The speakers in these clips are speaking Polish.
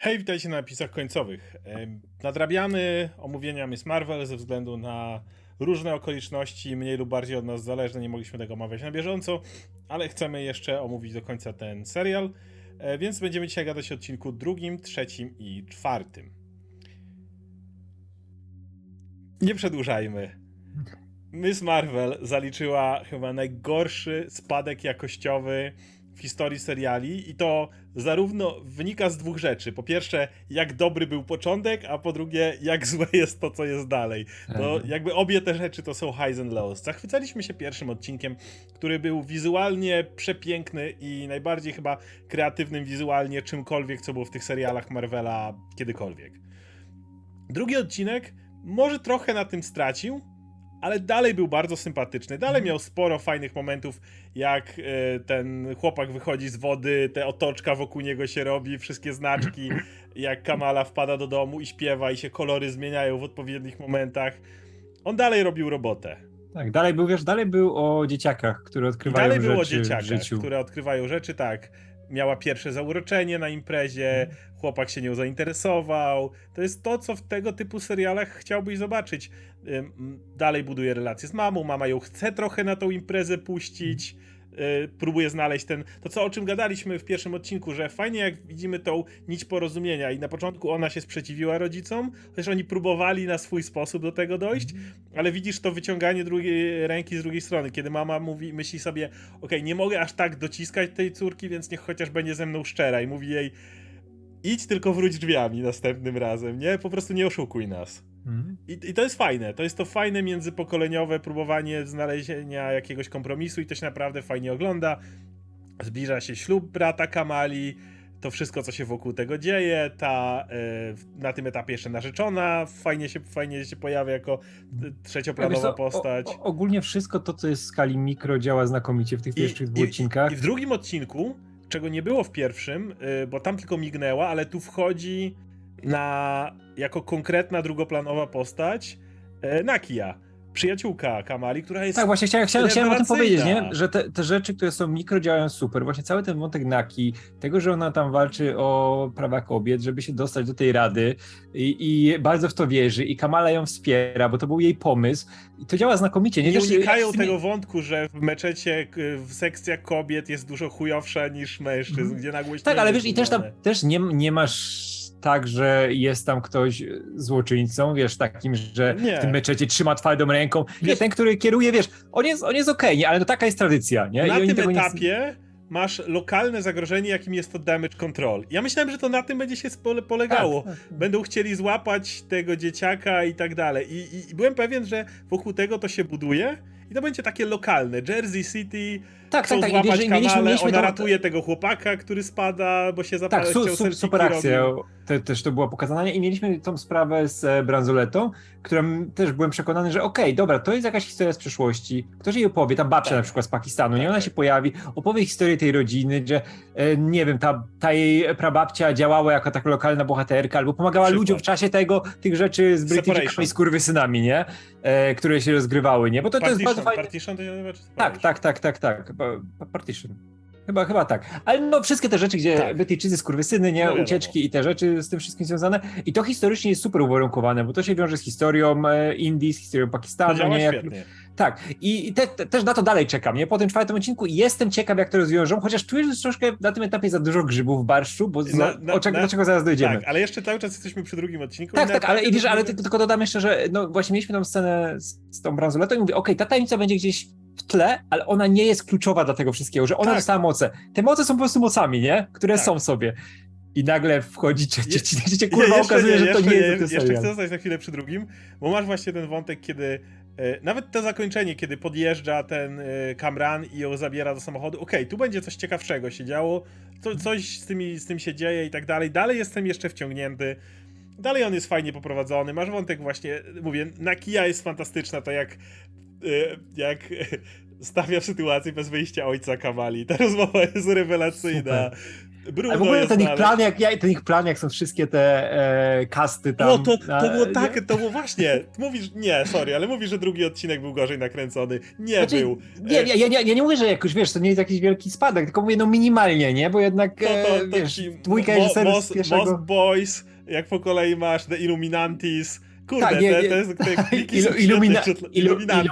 Hej, witajcie na napisach końcowych. Nadrabiamy omówienia Miss Marvel ze względu na różne okoliczności, mniej lub bardziej od nas zależne, nie mogliśmy tego omawiać na bieżąco, ale chcemy jeszcze omówić do końca ten serial, e, więc będziemy dzisiaj gadać o odcinku drugim, trzecim i czwartym. Nie przedłużajmy. Miss Marvel zaliczyła chyba najgorszy spadek jakościowy w historii seriali i to zarówno wynika z dwóch rzeczy. Po pierwsze, jak dobry był początek, a po drugie, jak złe jest to, co jest dalej. No, Mhm. jakby obie te rzeczy to są highs and lows. Zachwycaliśmy się pierwszym odcinkiem, który był wizualnie przepiękny i najbardziej chyba kreatywnym wizualnie czymkolwiek, co było w tych serialach Marvela kiedykolwiek. Drugi odcinek może trochę na tym stracił, ale dalej był bardzo sympatyczny. Dalej miał sporo fajnych momentów, jak e, ten chłopak wychodzi z wody, te otoczka wokół niego się robi, wszystkie znaczki, jak Kamala wpada do domu i śpiewa i się kolory zmieniają w odpowiednich momentach. On dalej robił robotę. Tak, dalej był, wiesz, dalej był o dzieciakach, które odkrywają dalej było o rzeczy w dzieciakach, które odkrywają rzeczy, tak. Miała pierwsze zauroczenie na imprezie, chłopak się nią zainteresował. To jest to, co w tego typu serialach chciałbyś zobaczyć. Dalej buduje relacje z mamą, mama ją chce trochę na tą imprezę puścić. y, Próbuje znaleźć ten. To, co o czym gadaliśmy w pierwszym odcinku, że fajnie jak widzimy tą nić porozumienia, i na początku ona się sprzeciwiła rodzicom, chociaż oni próbowali na swój sposób do tego dojść, ale widzisz to wyciąganie drugiej ręki z drugiej strony, kiedy mama mówi, myśli sobie, okej, nie mogę aż tak dociskać tej córki, więc niech chociaż będzie ze mną szczera i mówi jej, idź tylko wróć drzwiami następnym razem, nie? Po prostu nie oszukuj nas. Mhm. I, I to jest fajne, to jest to fajne międzypokoleniowe próbowanie znalezienia jakiegoś kompromisu i to się naprawdę fajnie ogląda. Zbliża się ślub brata Kamali, to wszystko, co się wokół tego dzieje, ta e, na tym etapie jeszcze narzeczona fajnie się, fajnie się pojawia jako trzecioplanowa co, postać. O, o, ogólnie wszystko to, co jest w skali mikro działa znakomicie w tych pierwszych dwóch odcinkach. I w drugim odcinku, czego nie było w pierwszym, y, bo tam tylko mignęła, ale tu wchodzi na jako konkretna drugoplanowa postać y, Nakia, przyjaciółka Kamali, która jest Tak, właśnie chciałem, chciałem, chciałem o tym powiedzieć, nie? że te, te rzeczy, które są mikro, działają super. Właśnie cały ten wątek Naki, tego, że ona tam walczy o prawa kobiet, żeby się dostać do tej rady i, i bardzo w to wierzy i Kamala ją wspiera, bo to był jej pomysł i to działa znakomicie. Nie, Nie unikają tymi- tego wątku, że w meczecie w sekcjach kobiet jest dużo chujowsza niż mężczyzn, Mhm. gdzie nagłość Tak, ale wiesz, i też tam też nie, nie masz tak, że jest tam ktoś złoczyńcą, wiesz, takim, że Nie. w tym meczecie trzyma twardą ręką. Nie, ten, który kieruje, wiesz, on jest, on jest okej, nie, ale no taka jest tradycja, nie? Na I tym etapie masz lokalne zagrożenie, jakim jest to damage control. Ja myślałem, że to na tym będzie się polegało. Tak, tak. Będą chcieli złapać tego dzieciaka i tak dalej. I, i, I byłem pewien, że wokół tego to się buduje. I to będzie takie lokalne. Jersey City, Tak, tak, tak. I złapać wiesz, i mieliśmy, Kamalę, mieliśmy ona tą- ratuje tego chłopaka, który spada, bo się zapala, Tak, su, su, super akcja. Te, też to było pokazane. I mieliśmy tą sprawę z e, Branzoletą, którą też byłem przekonany, że okej, dobra, to jest jakaś historia z przeszłości. Ktoś jej opowie, ta babcia Tak. na przykład z Pakistanu, Tak, nie? Ona tak. się pojawi, opowie historię tej rodziny, że e, nie wiem, ta, ta jej prababcia działała jako taka lokalna bohaterka, albo pomagała Przykład. ludziom w czasie tego, tych rzeczy z. Brytyjczykami i skurwysynami, nie? E, które się rozgrywały, nie? Bo to, to jest bardzo fajne. partition to się nazywa? Czy Tak, tak, tak, tak, tak. Pa- pa- Partition. Chyba, chyba tak. Ale no wszystkie te rzeczy, gdzie Tak. Brytyjczycy, skurwysyny, nie, No ucieczki i te rzeczy z tym wszystkim związane. I to historycznie jest super uwarunkowane, bo to się wiąże z historią e, Indii, z historią To Pakistanu, nie? Jak, tak. I te, te, też na to dalej czekam, nie? Po tym czwartym odcinku jestem ciekaw, jak to rozwiążą, chociaż czuję, że jest troszkę na tym etapie za dużo grzybów w barszczu, bo Na- na- na- do czego zaraz dojdziemy. Tak, ale jeszcze cały czas jesteśmy przy drugim odcinku. Tak, tak, ale i wiesz, ale tylko dodam jeszcze, że no właśnie mieliśmy tą scenę z, z tą bransoletą i mówię, okej, ta tajemnica będzie gdzieś w tle, ale ona nie jest kluczowa dla tego wszystkiego, że ona Tak. dostała moce. Te moce są po prostu mocami, nie? Które Tak. są sobie. I nagle wchodzi trzecie, Je- trzecie kurwa okazuje, że to jeszcze nie jest Jeszcze serial. chcę zostać na chwilę przy drugim, bo masz właśnie ten wątek, kiedy e, nawet to zakończenie, kiedy podjeżdża ten e, Kamran i ją zabiera do samochodu, okej, tu będzie coś ciekawszego się działo, co, coś z, tymi, z tym się dzieje i tak dalej, dalej jestem jeszcze wciągnięty, dalej on jest fajnie poprowadzony, masz wątek właśnie, mówię, Nakia jest fantastyczna, to jak jak stawia w sytuacji bez wyjścia ojca Kamali. Ta rozmowa jest rewelacyjna. Bruno Ale w ogóle ten ich plan, jak, ja- ten ich plan, jak są wszystkie te e, kasty tam. No to, to było nie? tak, to było właśnie. Mówisz, nie, sorry, ale mówisz, że drugi odcinek był gorzej nakręcony. Nie Znaczy, był. Nie, ja, ja, ja nie mówię, że jakoś, wiesz, to nie jest jakiś wielki spadek, tylko mówię, no minimalnie, nie? Bo jednak, To, e, to, to wiesz, dwójka Mo- reżyserów z pierwszego... Most Boys, jak po kolei masz The Illuminantis. Kurde, Tak, nie, te, nie. te, te kliki są świetnie ilu, tak,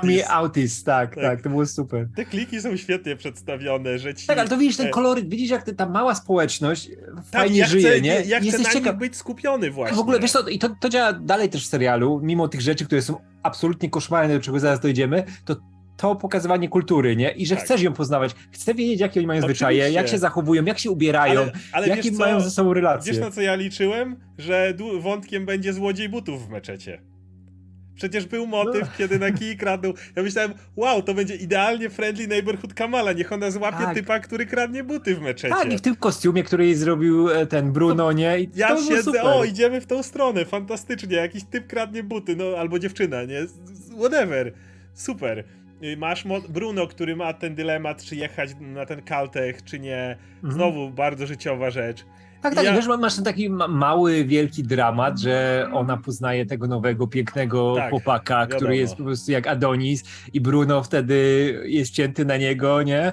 tak, Tak. to było super. Te kliki są świetnie przedstawione, że ci... Tak, ale to widzisz ten e, koloryt, widzisz jak ta mała społeczność tak, fajnie ja żyje, chcę, nie? Ja chcę Jesteś ciekaw. być skupiony właśnie. W ogóle, wiesz co, i to, to działa dalej też w serialu, mimo tych rzeczy, które są absolutnie koszmarne, do czego zaraz dojdziemy, to to pokazywanie kultury, nie? I że Tak. chcesz ją poznawać, chcę wiedzieć, jakie oni mają zwyczaje, Oczywiście. jak się zachowują, jak się ubierają, ale, ale jakie mają ze sobą relacje. Wiesz na co ja liczyłem? Że wątkiem będzie złodziej butów w meczecie. Przecież był motyw, No. kiedy na kij kradną. Ja myślałem, wow, to będzie idealnie friendly neighborhood Kamala. Niech ona złapie Tak. typa, który kradnie buty w meczecie. Tak, i w tym kostiumie, który jej zrobił e, ten Bruno, nie? I Ja to siedzę, super. o, idziemy w tą stronę, fantastycznie. Jakiś typ kradnie buty, no albo dziewczyna, nie? Whatever. Super. Y, Masz Bruno, który ma ten dylemat, czy jechać na ten Caltech, czy nie. Mhm. Znowu bardzo życiowa rzecz. Tak, tak, Ja- wiesz, masz ten taki ma- mały, wielki dramat, że ona poznaje tego nowego, pięknego Tak, chłopaka, wiadomo. który jest po prostu jak Adonis i Bruno wtedy jest cięty na niego, nie?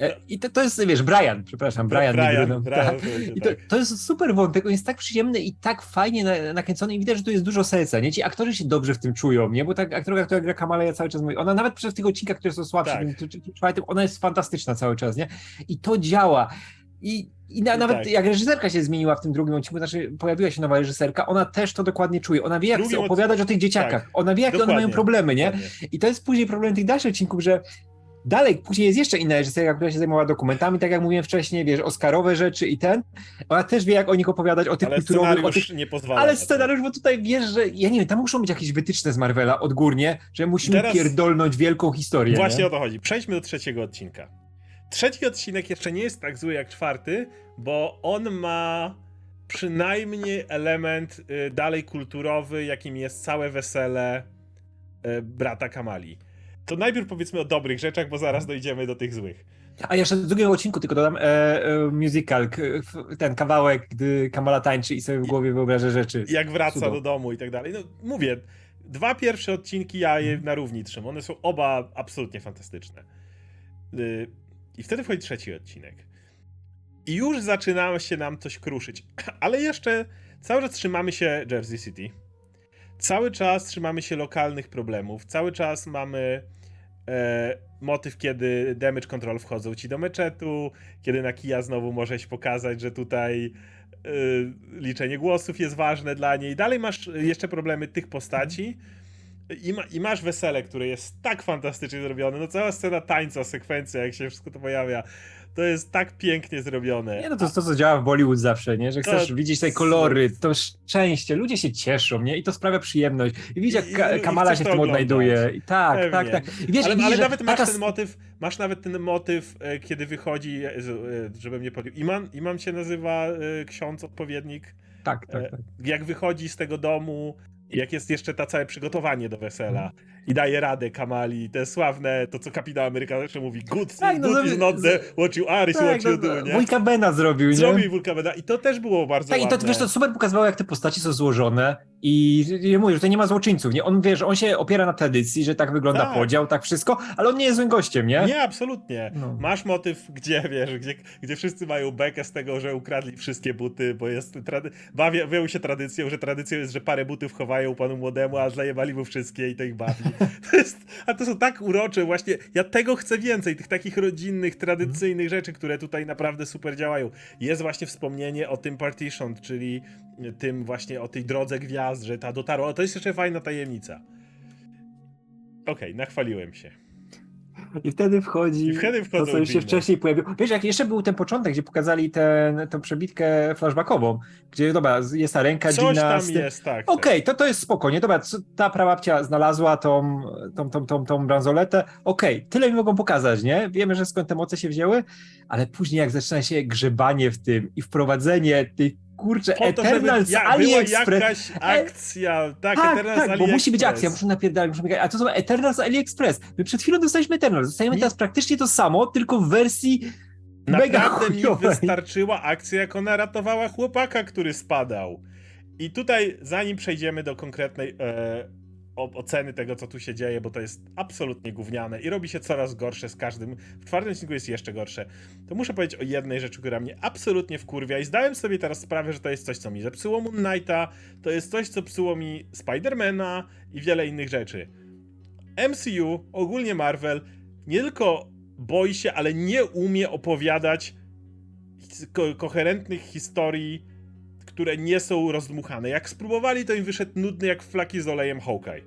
E, I to, to jest, wiesz, Brian, przepraszam, Brian, nie Bruno. Brian, tak. I to, tak. to jest super wątek, on jest tak przyjemny i tak fajnie na, nakręcony i widać, że tu jest dużo serca, nie? Ci aktorzy się dobrze w tym czują, nie? Bo tak aktorka, która gra Kamala, ja cały czas mówię, ona nawet przez tych odcinkach, które są słabsze, Tak. czwartym, ona jest fantastyczna cały czas, nie? I to działa. I, i na, nawet tak. jak reżyserka się zmieniła w tym drugim odcinku, znaczy pojawiła się nowa reżyserka, ona też to dokładnie czuje. Ona wie, jak chce opowiadać o tych dzieciakach. tak. Ona wie, jakie one mają problemy, nie? Dokładnie. I to jest później problem tych dalszych odcinków, że dalej, później jest jeszcze inna reżyserka, która się zajmowała dokumentami, tak jak mówiłem wcześniej, wiesz, Oscarowe rzeczy i ten. Ona też wie, jak o nich opowiadać, o tych Ale kulturowych, o tych... nie pozwala. Ale scenariusz, bo tutaj wiesz, że ja nie wiem, tam muszą być jakieś wytyczne z Marvela odgórnie, że musimy Teraz- pierdolnąć wielką historię. Właśnie nie? o to chodzi. Przejdźmy do trzeciego odcinka. Trzeci odcinek jeszcze nie jest tak zły jak czwarty, bo on ma przynajmniej element y, dalej kulturowy, jakim jest całe wesele y, brata Kamali. To najpierw powiedzmy o dobrych rzeczach, bo zaraz dojdziemy do tych złych. A jeszcze do drugiego odcinku tylko dodam e, e, musical, ten kawałek, gdy Kamala tańczy i sobie w głowie wyobraża rzeczy. Jak wraca Cudo. do domu i tak dalej. No mówię, dwa pierwsze odcinki ja je Mhm. na równi trzymam. One są oba absolutnie fantastyczne. Y, I wtedy wchodzi trzeci odcinek. I już zaczyna się nam coś kruszyć. Ale jeszcze cały czas trzymamy się Jersey City. Cały czas trzymamy się lokalnych problemów. Cały czas mamy e, motyw, kiedy damage control wchodzą ci do meczetu, kiedy na kija znowu może się pokazać, że tutaj y, liczenie głosów jest ważne dla niej. Dalej masz jeszcze problemy tych postaci. I, ma, I masz wesele, które jest tak fantastycznie zrobione. No cała scena tańca, sekwencja, jak się wszystko to pojawia. To jest tak pięknie zrobione. Nie, no to jest to, co działa w Bollywood zawsze, nie? Że To- chcesz widzieć te kolory, to szczęście, ludzie się cieszą, nie? I to sprawia przyjemność. I widzisz, jak I- Kamala się w to tym odnajduje. I tak, Pewnie. tak, tak. I wiesz, ale widzisz, ale nawet masz taka ten motyw, masz nawet ten motyw, e, kiedy wychodzi, e, e, żebym nie podjął, Imam, Imam się nazywa ksiądz, odpowiednik, Tak, tak, tak. jak wychodzi z tego domu, jak jest jeszcze ta całe przygotowanie do wesela i daje radę Kamali, te sławne, to co kapitan Ameryka zawsze mówi, good, Tak, no good is not the what you are, is Tak, what you no, do, nie? Wujka Bena zrobił, nie? Zrobił Wulka Beda i to też było bardzo Tak, i ładne. to wiesz, to super pokazywało, jak te postaci są złożone i nie mówię, że to nie ma złoczyńców, nie? On, wiesz, on się opiera na tradycji, że tak wygląda Tak. podział, tak wszystko, ale on nie jest złym gościem, nie? Nie, absolutnie. No. Masz motyw, gdzie wiesz, gdzie, gdzie wszyscy mają bekę z tego, że ukradli wszystkie buty, bo jest trady... bawią się tradycją, że tradycją jest, że parę butów chowają panu młodemu, a zajebali mu wszystkie i to ich bawi. To jest, a to są tak urocze, właśnie. Ja tego chcę więcej, tych takich rodzinnych, tradycyjnych rzeczy, które tutaj naprawdę super działają. Jest właśnie wspomnienie o tym partition, czyli tym właśnie o tej drodze gwiazd, że ta dotarła. O, to jest jeszcze fajna tajemnica. Okej, nachwaliłem się. I wtedy wchodzi I wtedy to, co już się wcześniej pojawiło. Wiesz, jak jeszcze był ten początek, gdzie pokazali ten, tę przebitkę flashbackową, gdzie, dobra, jest ta ręka Coś Gina tam jest, tak. Okej, to, to jest spokojnie. Dobra, co- ta prababcia znalazła tą, tą, tą, tą, tą bransoletę. Okej, tyle mi mogą pokazać, nie? Wiemy, że skąd te moce się wzięły, ale później jak zaczyna się grzebanie w tym i wprowadzenie tych, kurczę, Po to, Eternal z ja, była AliExpress. jakaś akcja, tak, Tak, Eternal z tak, bo musi być akcja, muszę napierdalać, muszę. A to są Eternal z AliExpress. My przed chwilą dostaliśmy Eternal. Dostajemy Nie. teraz praktycznie to samo, tylko w wersji Mega Naprawdę mi chujowej. wystarczyła akcja, jak ona ratowała chłopaka, który spadał. I tutaj, zanim przejdziemy do konkretnej e, oceny tego, co tu się dzieje, bo to jest absolutnie gówniane i robi się coraz gorsze z każdym. W czwartym odcinku jest jeszcze gorsze. To muszę powiedzieć o jednej rzeczy, która mnie absolutnie wkurwia i zdałem sobie teraz sprawę, że to jest coś, co mi zepsuło Moon Knighta, to jest coś, co psuło mi Spidermana i wiele innych rzeczy. MCU, ogólnie Marvel, nie tylko boi się, ale nie umie opowiadać ko- koherentnych historii, które nie są rozdmuchane. Jak spróbowali, to im wyszedł nudny jak flaki z olejem Hawkeye.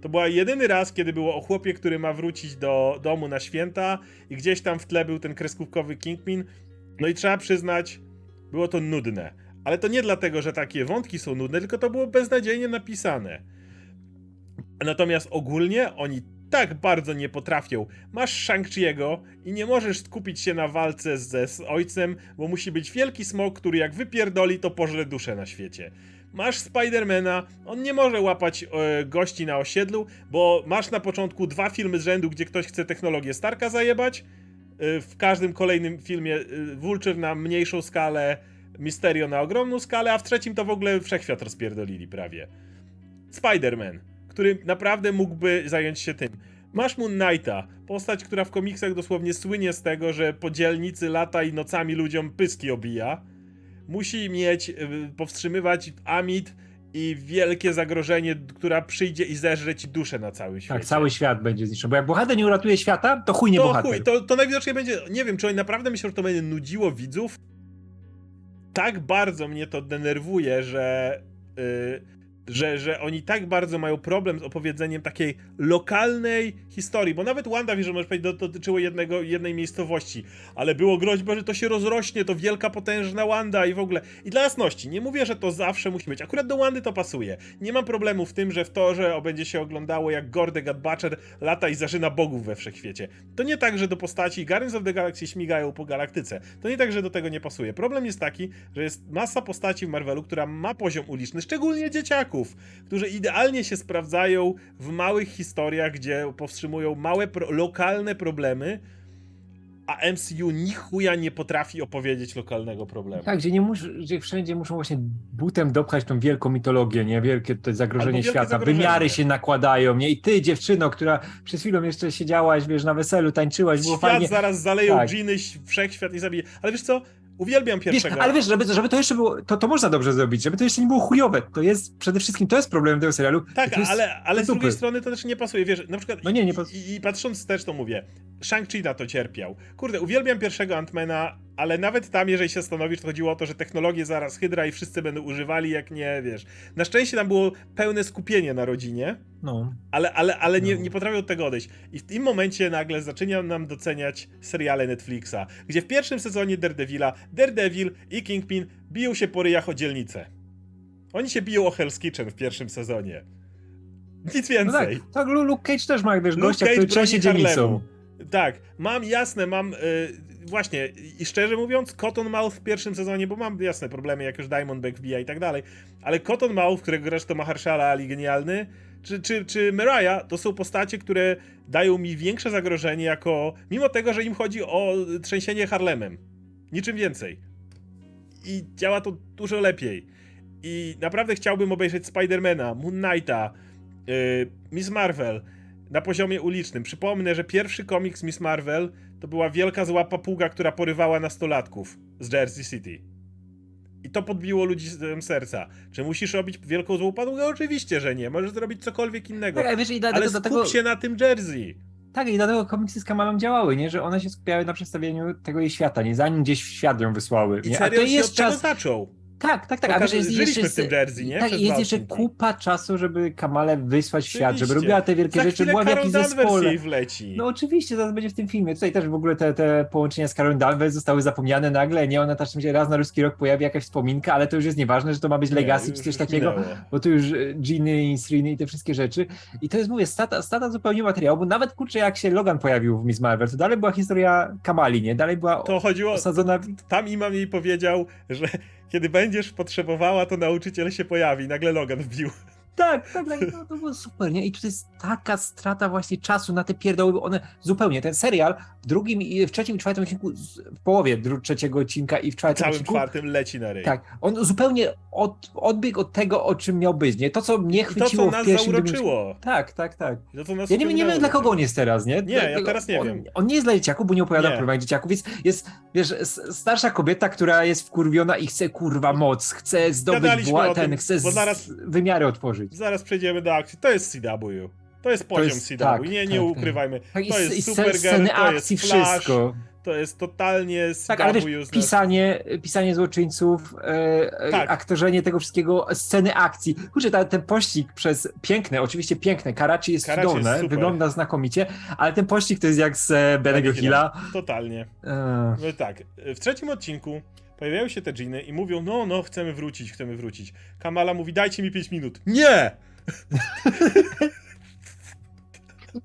To była jedyny raz, kiedy było o chłopie, który ma wrócić do domu na święta i gdzieś tam w tle był ten kreskówkowy Kingpin. No i trzeba przyznać, było to nudne. Ale to nie dlatego, że takie wątki są nudne, tylko to było beznadziejnie napisane. Natomiast ogólnie oni tak bardzo nie potrafią. Masz Shang-Chi'ego i nie możesz skupić się na walce ze z ojcem, bo musi być wielki smok, który jak wypierdoli, to pożre duszę na świecie. Masz Spidermana, on nie może łapać e, gości na osiedlu, bo masz na początku dwa filmy z rzędu, gdzie ktoś chce technologię Starka zajebać. E, w każdym kolejnym filmie e, Vulture na mniejszą skalę, Mysterio na ogromną skalę, a w trzecim to w ogóle wszechświat rozpierdolili prawie. Spider-Man, który naprawdę mógłby zająć się tym. Masz Moon Knighta, postać, która w komiksach dosłownie słynie z tego, że po dzielnicy lata i nocami ludziom pyski obija. Musi mieć, y, powstrzymywać Amit i wielkie zagrożenie, która przyjdzie i zeżre ci duszę na cały świat. Tak, cały świat będzie zniszczony. Bo jak bohater nie uratuje świata, to chuj nie to bohater. chuj, to, to najwidoczniej będzie, nie wiem, czy oni naprawdę myślą, że to będzie nudziło widzów. Tak bardzo mnie to denerwuje, że, y, że, że oni tak bardzo mają problem z opowiedzeniem takiej lokalnej historii, bo nawet WandaVision, możesz powiedzieć, do- dotyczyło jednego, jednej miejscowości, ale było groźba, że to się rozrośnie, to wielka, potężna Wanda i w ogóle. I dla jasności, nie mówię, że to zawsze musi być. Akurat do Wandy to pasuje. Nie mam problemu w tym, że w to, że będzie się oglądało jak Gordy Butcher lata i zażyna bogów we wszechświecie. To nie tak, że do postaci Guardians of the Galaxy śmigają po galaktyce. To nie tak, że do tego nie pasuje. Problem jest taki, że jest masa postaci w Marvelu, która ma poziom uliczny, szczególnie dzieciaków, którzy idealnie się sprawdzają w małych historiach, gdzie powstrzymują małe, pro- lokalne problemy, a MCU ni chuja nie potrafi opowiedzieć lokalnego problemu. Tak, gdzie, nie mus, gdzie wszędzie muszą właśnie butem dopchać tą wielką mitologię, nie? Wielkie to zagrożenie wielkie świata. zagrożenie. Wymiary się nakładają, nie? I ty, dziewczyno, która przez chwilę jeszcze siedziałaś, wiesz, na weselu, tańczyłaś, było Świat fajnie. zaraz zaleją Tak. dżiny, wszechświat i zabije. Ale wiesz co? Uwielbiam Wiesz, pierwszego. ale wiesz, żeby, żeby to jeszcze było, to, to można dobrze zrobić, żeby to jeszcze nie było chujowe. To jest przede wszystkim, to jest problem tego serialu. Tak, ale, ale z dupy. drugiej strony to też nie pasuje. Wiesz, na przykład. No nie, nie i, pas- i, I patrząc wstecz, to mówię. Shang-Chi na to cierpiał. Kurde, uwielbiam pierwszego Antmana, ale nawet tam, jeżeli się stanowisz, to chodziło o to, że technologię zaraz hydra i wszyscy będą używali, jak nie wiesz. Na szczęście tam było pełne skupienie na rodzinie, No. ale, ale, ale nie, No. nie potrafią od tego odejść. I w tym momencie nagle zaczyna nam doceniać seriale Netflixa, gdzie w pierwszym sezonie Daredevila Daredevil i Kingpin biją się po ryjach o dzielnicę. Oni się biją o Hell's Kitchen w pierwszym sezonie. Nic No tak, więcej. tak, Lu- Luke Cage też ma, wiesz, Luke gościa, Cage który trzęsie dzielnicą. Tak, mam jasne, mam y, właśnie i szczerze mówiąc Cottonmouth w pierwszym sezonie, bo mam jasne problemy, jak już Diamondback wbija i tak dalej, ale Cottonmouth, którego zresztą Mahershala Ali genialny, czy, czy, czy Mariah, to są postacie, które dają mi większe zagrożenie jako, mimo tego, że im chodzi o trzęsienie Harlemem. Niczym więcej. I działa to dużo lepiej. I naprawdę chciałbym obejrzeć Spidermana, Moon Knighta, yy, Miss Marvel na poziomie ulicznym. Przypomnę, że pierwszy komiks Miss Marvel to była wielka zła papuga, która porywała nastolatków z Jersey City. I to podbiło ludzi z serca. Czy musisz robić wielką złą papugę? Oczywiście, że nie. Możesz zrobić cokolwiek innego. Tak, ale wiesz, i dlatego, Ale skup dlatego, się na tym Jersey. tak, i dlatego komiksy z Kamalą działały, nie? Że one się skupiały na przedstawieniu tego jej świata, nie? Zanim gdzieś w świat ją wysłały. I Nie? A to się jest od czas. zaczął. Tak, tak, tak. A Pokaż- wiesz, jest żyliśmy w tym Jersey, nie? Tak, Przez jest jeszcze kupa czasu, żeby Kamalę wysłać w świat, żeby robiła te wielkie Za rzeczy, była w jakimś zespole. jej wleci. No oczywiście, zaraz będzie w tym filmie. Tutaj też w ogóle te, te połączenia z Carol Danvers zostały zapomniane nagle, nie? Ona też się raz na ruski rok pojawi jakaś wspominka, ale to już jest nieważne, że to ma być Legacy czy coś takiego, minęło. bo tu już e, Giny i Sriny i te wszystkie rzeczy. I to jest, mówię, stata, stata zupełnie materiału, bo nawet kurczę, jak się Logan pojawił w Miss Marvel, to dalej była historia Kamali, nie? Dalej była To chodziło, osadzona... tam imam jej powiedział, że kiedy będziesz potrzebowała, to nauczyciel się pojawi. Nagle Logan wbił. Tak, tak, tak, no, to było super, nie? I tutaj jest taka strata właśnie czasu na te pierdoły, bo one zupełnie, ten serial w drugim, i w trzecim i czwartym odcinku, w połowie dru- trzeciego odcinka i w czwartym całym odcinku, czwartym leci na ryj. tak, on zupełnie od, odbiegł od tego, o czym miał być, nie? To, co mnie I to, chwyciło co w nas pierwszym... zauroczyło. Tak, tak, tak. I To, co nas Ja nie, nie wiem, dla kogo on jest teraz, nie? Nie, ja teraz nie on, wiem. On nie jest dla dzieciaków, bo nie opowiada Nie. o problemach dzieciaków, więc jest, wiesz, starsza kobieta, która jest wkurwiona i chce, kurwa, moc, chce zdobyć tym, ten, chce bo z, zaraz- wymiary otworzyć. Zaraz przejdziemy do akcji. To jest CW. To jest poziom jest- CW. tak, nie, nie tak, ukrywajmy. Tak, To jest sce- Supergirl, to jest akcji, Flash, wszystko. To jest totalnie CW. Tak, ale wiesz, pisanie, pisanie złoczyńców, e, e, Tak. aktorzenie tego wszystkiego, sceny akcji. Kurczę, ta, ten pościg przez piękne, oczywiście piękne, Karachi jest Karachi cudowne, jest super. wygląda znakomicie, ale ten pościg to jest jak z e, Benego Hilla. Totalnie. E, No tak, w trzecim odcinku pojawiają się te dżiny i mówią, no, no, chcemy wrócić, chcemy wrócić. Kamala mówi, dajcie mi 5 minut. Nie!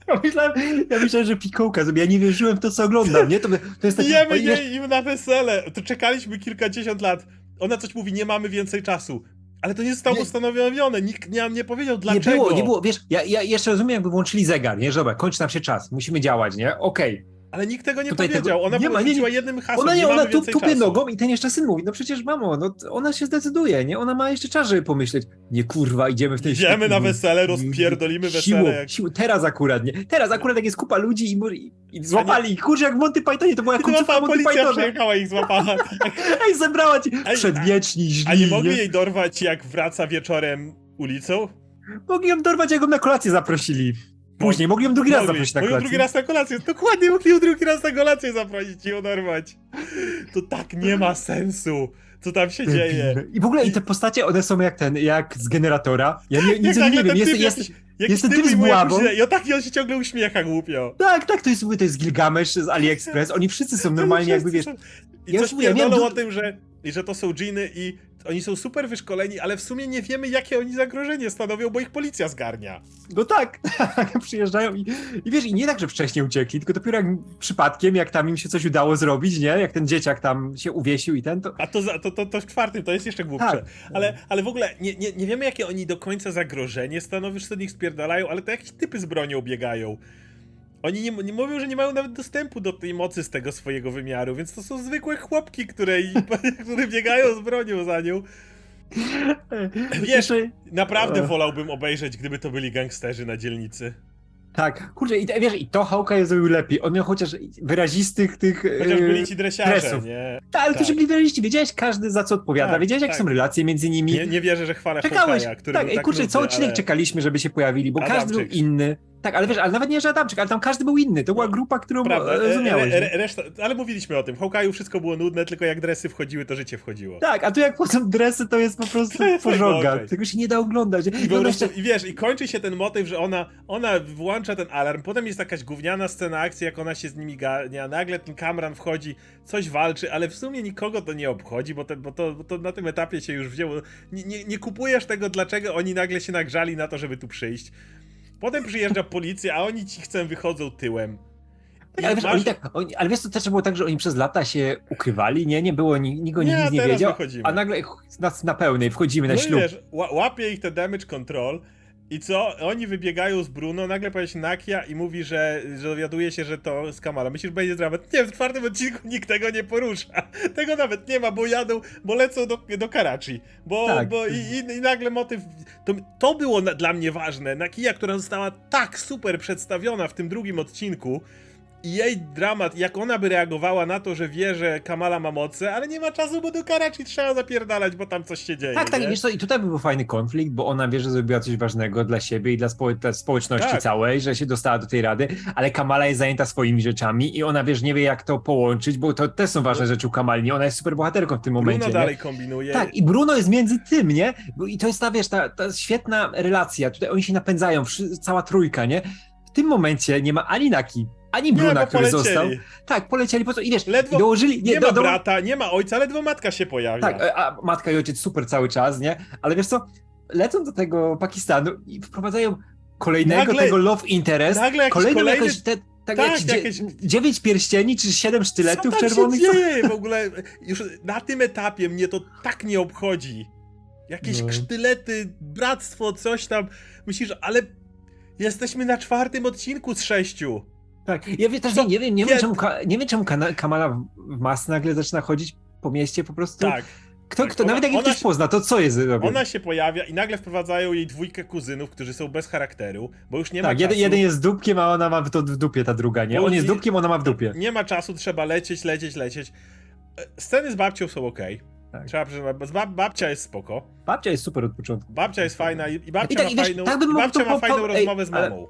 Ja myślałem, ja myślałem, że pikołka zrobi. Ja nie wierzyłem w to, co oglądam, nie? To, to jest tak, Bijemy o, wiesz, jej im na wesele. To czekaliśmy kilkadziesiąt lat. Ona coś mówi, nie mamy więcej czasu. Ale to nie zostało Nie. ustanowione. Nikt nie, nie powiedział nie dlaczego. było, nie było, wiesz, ja, ja jeszcze rozumiem, jakby włączyli zegar, nie? Że dobra, kończy nam się czas, musimy działać, nie? Okej. Ale nikt tego nie Tutaj powiedział. tego- Ona nie ma, nie, nie. jednym hasłem. Ona nie, nie ona tu, tupie czasu. nogą i ten jeszcze syn mówi, no przecież mamo, no ona się zdecyduje, nie? Ona ma jeszcze czas, żeby pomyśleć. Nie kurwa, idziemy w tej Idziemy na wesele, rozpierdolimy Siłą, wesele. Jak... siłą, teraz akurat, nie? Teraz akurat jak jest kupa ludzi i, i, i złapali ich, kurczę, jak w Monty Pythonie, to była to końcówka Monty policja Pythona. przyjechała ich złapała. Ej, zebrała ci przedwieczni, źli, A nie mogli jej dorwać, jak wraca wieczorem ulicą? Mogli ją dorwać, jak ją na kolację zaprosili. Później, mogli ją drugi raz zaprosić na kolację. drugi raz na kolację. Dokładnie, mogli ją drugi raz na kolację zaprosić i ją dorwać. To tak nie ma sensu, co tam się dzieje. I w ogóle i te postacie, one są jak ten, jak z generatora. Ja nie, nic nich nagle nie wiem, jest, jest, jest typ typ z buławą. I o tak i on się ciągle uśmiecha głupio. Tak, tak, to jest, to jest Gilgamesz z AliExpress. Oni wszyscy są normalnie jakby, wiesz, I Ja coś ja miałem o tym, że, i że to są dżiny i oni są super wyszkoleni, ale w sumie nie wiemy, jakie oni zagrożenie stanowią, bo ich policja zgarnia. no tak, przyjeżdżają i, i wiesz, i nie tak, że wcześniej uciekli, tylko dopiero jak przypadkiem, jak tam im się coś udało zrobić, nie? Jak ten dzieciak tam się uwiesił i ten, to... A to, za- to, to, to w czwartym to jest jeszcze głupsze. Tak. Ale, ale w ogóle nie, nie, nie wiemy, jakie oni do końca zagrożenie stanowią, że nich spierdalają, ale to jakieś typy z bronią biegają. Oni nie, nie mówią, że nie mają nawet dostępu do tej mocy z tego swojego wymiaru, więc to są zwykłe chłopki, które, które biegają z bronią za nią. Wiesz, Naprawdę Ech. wolałbym obejrzeć, gdyby to byli gangsterzy na dzielnicy. Tak, kurczę, i wiesz, i to Hawkeye zrobił lepiej. On miał chociaż wyrazistych tych... Chociaż yy, byli ci dresiarze, dresów. nie? Tak, ale to, tak. że byli wyraziści, wiedziałeś każdy za co odpowiada, Tak, wiedziałeś tak. są relacje między nimi. Nie, nie wierzę, że chwalę Czekałeś, Hawkeye'a, który tak, był tak kurczę, co odcinek ale... czekaliśmy, żeby się pojawili, bo każdy był Adamczyk. inny. Tak, ale wiesz, ale nawet nie, że Adamczyk, ale tam każdy był inny. To była grupa, którą Prawda, e, e, rozumiałeś. e, nie? e, reszta, ale mówiliśmy o tym. W Hawkeye'u wszystko było nudne, tylko jak dresy wchodziły, to życie wchodziło. Tak, a tu jak potem dresy, to jest po prostu pożoga. Tego się nie da oglądać. I, po No prostu, jeszcze, I wiesz, i kończy się ten motyw, że ona, ona włącza ten alarm, potem jest jakaś gówniana scena akcji, jak ona się z nimi gania, nagle ten Kamran wchodzi, coś walczy, ale w sumie nikogo to nie obchodzi, bo, te, bo, to, bo to na tym etapie się już wzięło. Nie, nie, nie kupujesz tego, dlaczego oni nagle się nagrzali na to, żeby tu przyjść. Potem przyjeżdża policja, a oni ci chcą wychodzą tyłem. tak, ale, wiesz, masz- oni tak, oni, ale wiesz, to też było tak, że oni przez lata się ukrywali, nie? Nie było, ni- nikt o nich nic nie wiedział, wychodzimy. a nagle ch- na, pełnej wchodzimy na No ślub. wiesz, ła- łapie ich te damage control i co? Oni wybiegają z Bruno, nagle pojawia się Nakia i mówi, że, że dowiaduje się, że to z Kamala. Myślisz, że będzie dramat? Nie, w czwartym odcinku nikt tego nie porusza. Tego nawet nie ma, bo jadą, bo lecą do, do Karachi. Bo, Tak. bo i, i, i nagle motyw... To, to było na, dla mnie ważne. Nakia, która została tak super przedstawiona w tym drugim odcinku, i jej dramat, jak ona by reagowała na to, że wie, że Kamala ma moce, ale nie ma czasu, bo do Karachi trzeba zapierdalać, bo tam coś się dzieje. Tak, tak, nie? i wiesz co, i tutaj był fajny konflikt, bo ona wie, że zrobiła coś ważnego dla siebie i dla, spo, dla społeczności Tak. całej, że się dostała do tej rady, ale Kamala jest zajęta swoimi rzeczami i ona, wiesz, nie wie jak to połączyć, bo to też są ważne rzeczy u Kamali, ona jest super bohaterką w tym momencie, Bruno nie? dalej kombinuje. Tak, i Bruno jest między tym, nie? I to jest ta, wiesz, ta, ta świetna relacja, tutaj oni się napędzają, cała trójka, nie? W tym momencie nie ma ani Naki, ani nie, Bruna, bo który został. Tak, polecieli po co, i wiesz, Ledwo- i dołożyli... Nie, do- ma do- brata, nie ma ojca, ledwo matka się pojawia. Tak, a matka i ojciec super cały czas, nie? Ale wiesz co, lecą do tego Pakistanu i wprowadzają kolejnego Nagle- tego love interest, Nagle kolejną kolejny... te, tak, tak, dzie- jakieś- dziewięć pierścieni, czy siedem sztyletów Co tam czerwonych. się dzieje w ogóle? Już na tym etapie mnie to tak nie obchodzi. Jakieś No. sztylety, bractwo, coś tam. Myślisz, ale jesteśmy na czwartym odcinku z sześciu. Tak, ja wie, też nie, nie wiem, nie wiem czemu, nie wiem czemu Kamala w- mas nagle zaczyna chodzić po mieście po prostu. Tak. Kto, tak, kto, ona- nawet jak ktoś się- pozna, to co jest robią? Ona się pojawia i nagle wprowadzają jej dwójkę kuzynów, którzy są bez charakteru, bo już nie ma tak, czasu. jeden, jest dupkiem, a ona ma w, to w dupie, ta druga, nie? Bo On jest dupkiem, ona ma w dupie. Nie ma czasu, trzeba lecieć, lecieć, lecieć. E, Sceny z babcią są ok. Tak. Trzeba przyznać, bab- babcia jest spoko. Babcia jest super od początku. Babcia jest fajna i, i babcia I tak, ma i wiesz, fajną, tak bym mógł babcia to ma fajną po- rozmowę z ale- mamą.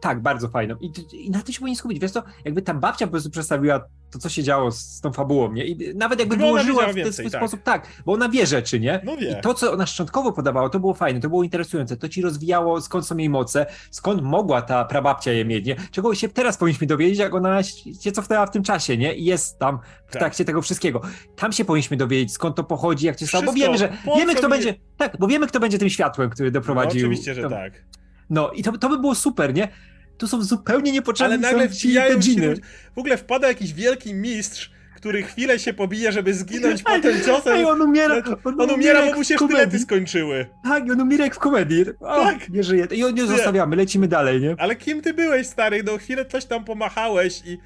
Tak, bardzo fajną. I, I na to się powinien skupić. Wiesz co, jakby ta babcia po prostu przedstawiła to, co się działo z, z tą fabułą, nie? I nawet jakby Gdyby wiedziała w ten swój tak. sposób, tak, bo ona wie rzeczy, nie? No wie. I to, co ona szczątkowo podawała, to było fajne, to było interesujące, to ci rozwijało, skąd są jej moce, skąd mogła ta prababcia je mieć, nie? Czego się teraz powinniśmy dowiedzieć, jak ona się cofnęła w tym czasie, nie? I jest tam w Tak. trakcie tego wszystkiego. Tam się powinniśmy dowiedzieć, skąd to pochodzi, jak się stało, bo wiemy, że, wiemy, kto mi- będzie, tak, bo wiemy, kto będzie tym światłem, który No, doprowadził. oczywiście, że tak. No i to, to by było super, nie? Tu są zupełnie niepotrzebne Ale nagle są ci. W ogóle wpada jakiś wielki mistrz, który chwilę się pobije, żeby zginąć potem ciosem. Ej, on umiera, on, On umiera, bo mu się sztylety skończyły. Tak, on umiera jak w komedii. O, Tak. nie żyje. I on nie zostawiamy, lecimy dalej, nie? Ale kim ty byłeś, stary? No chwilę coś tam pomachałeś i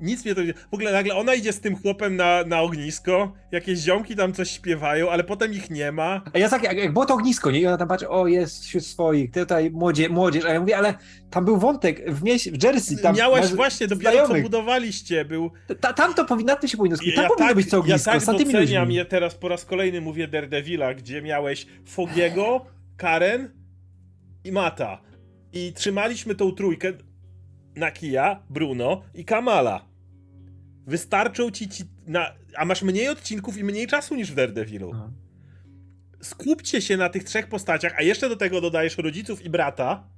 nic mnie to nie... W ogóle nagle ona idzie z tym chłopem na, na ognisko, jakieś ziomki tam coś śpiewają, ale potem ich nie ma. A ja tak, jak, jak było to ognisko, nie? I ona tam patrzy, o, jest wśród swoich, tutaj młodzie, młodzież. A ja mówię, ale tam był wątek w, mieś, w Jersey. Tam Miałaś masz właśnie, dopiero co znajomych. budowaliście, był... Ta, tam to powinno, na tym się powinno skupić. Tam Ja powinno tak, być to ja ognisko, tak z tymi doceniam je teraz po raz kolejny mówię Daredevila, gdzie miałeś Fogiego, Karen i Mata. I trzymaliśmy tą trójkę Nakia, Bruno i Kamala. Wystarczą ci ci... Na, a masz mniej odcinków i mniej czasu niż w Daredevilu. No. Skupcie się na tych trzech postaciach, a jeszcze do tego dodajesz rodziców i brata,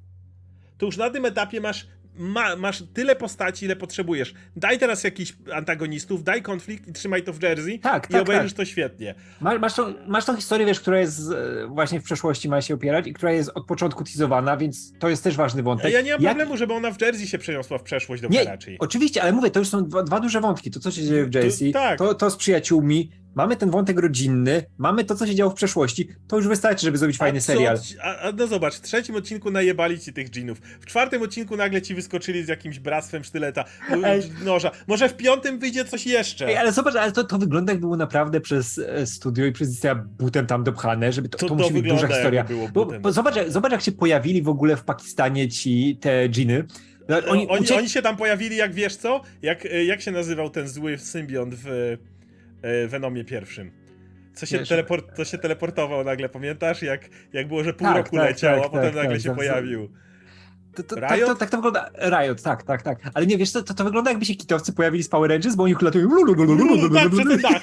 to już na tym etapie masz, ma, masz tyle postaci, ile potrzebujesz. Daj teraz jakichś antagonistów, daj konflikt i trzymaj to w Jersey Tak, i tak, obejrzysz tak. to świetnie. Masz, masz, tą, masz tą historię, wiesz, która jest e, właśnie w przeszłości ma się opierać i która jest od początku teasowana, więc to jest też ważny wątek. ja nie mam Jak- problemu, żeby ona w Jersey się przeniosła w przeszłość do Nie, Karachi. Oczywiście, ale mówię, to już są dwa, dwa duże wątki. To, co się dzieje w To- Jersey, tak. to, to z przyjaciółmi, mamy ten wątek rodzinny, mamy to, co się działo w przeszłości. To już wystarczy, żeby zrobić fajny a co serial. A, a no zobacz, w trzecim odcinku najebali ci tych dżinów. W czwartym odcinku nagle ci wyskoczyli z jakimś bractwem sztyleta, Ej. noża. Może w piątym wyjdzie coś jeszcze. Ej, ale zobacz, ale to, to wygląda jak było naprawdę przez e, studio i przez Disneya butem tam dopchane, żeby to, To to, to musi być duża historia. Bo, bo zobacz, jak- zobacz, jak się pojawili w ogóle w Pakistanie ci te dżiny. No, Oni, Oni, oni, oni się tam pojawili, jak wiesz co? Jak, e, jak się nazywał ten zły symbiont w e, Venomie pierwszym? Co się, teleport, to się teleportował nagle, pamiętasz? Jak, jak było, że pół Tak, roku tak, leciało, tak, a potem tak, nagle tak, się pojawił. To, to, Riot? tak, to, tak to wygląda. Riot, tak, tak, tak. Ale nie wiesz, to, to, to wygląda jakby się kitowcy pojawili z Power Rangers, bo oni latują. tak, przez ten dach.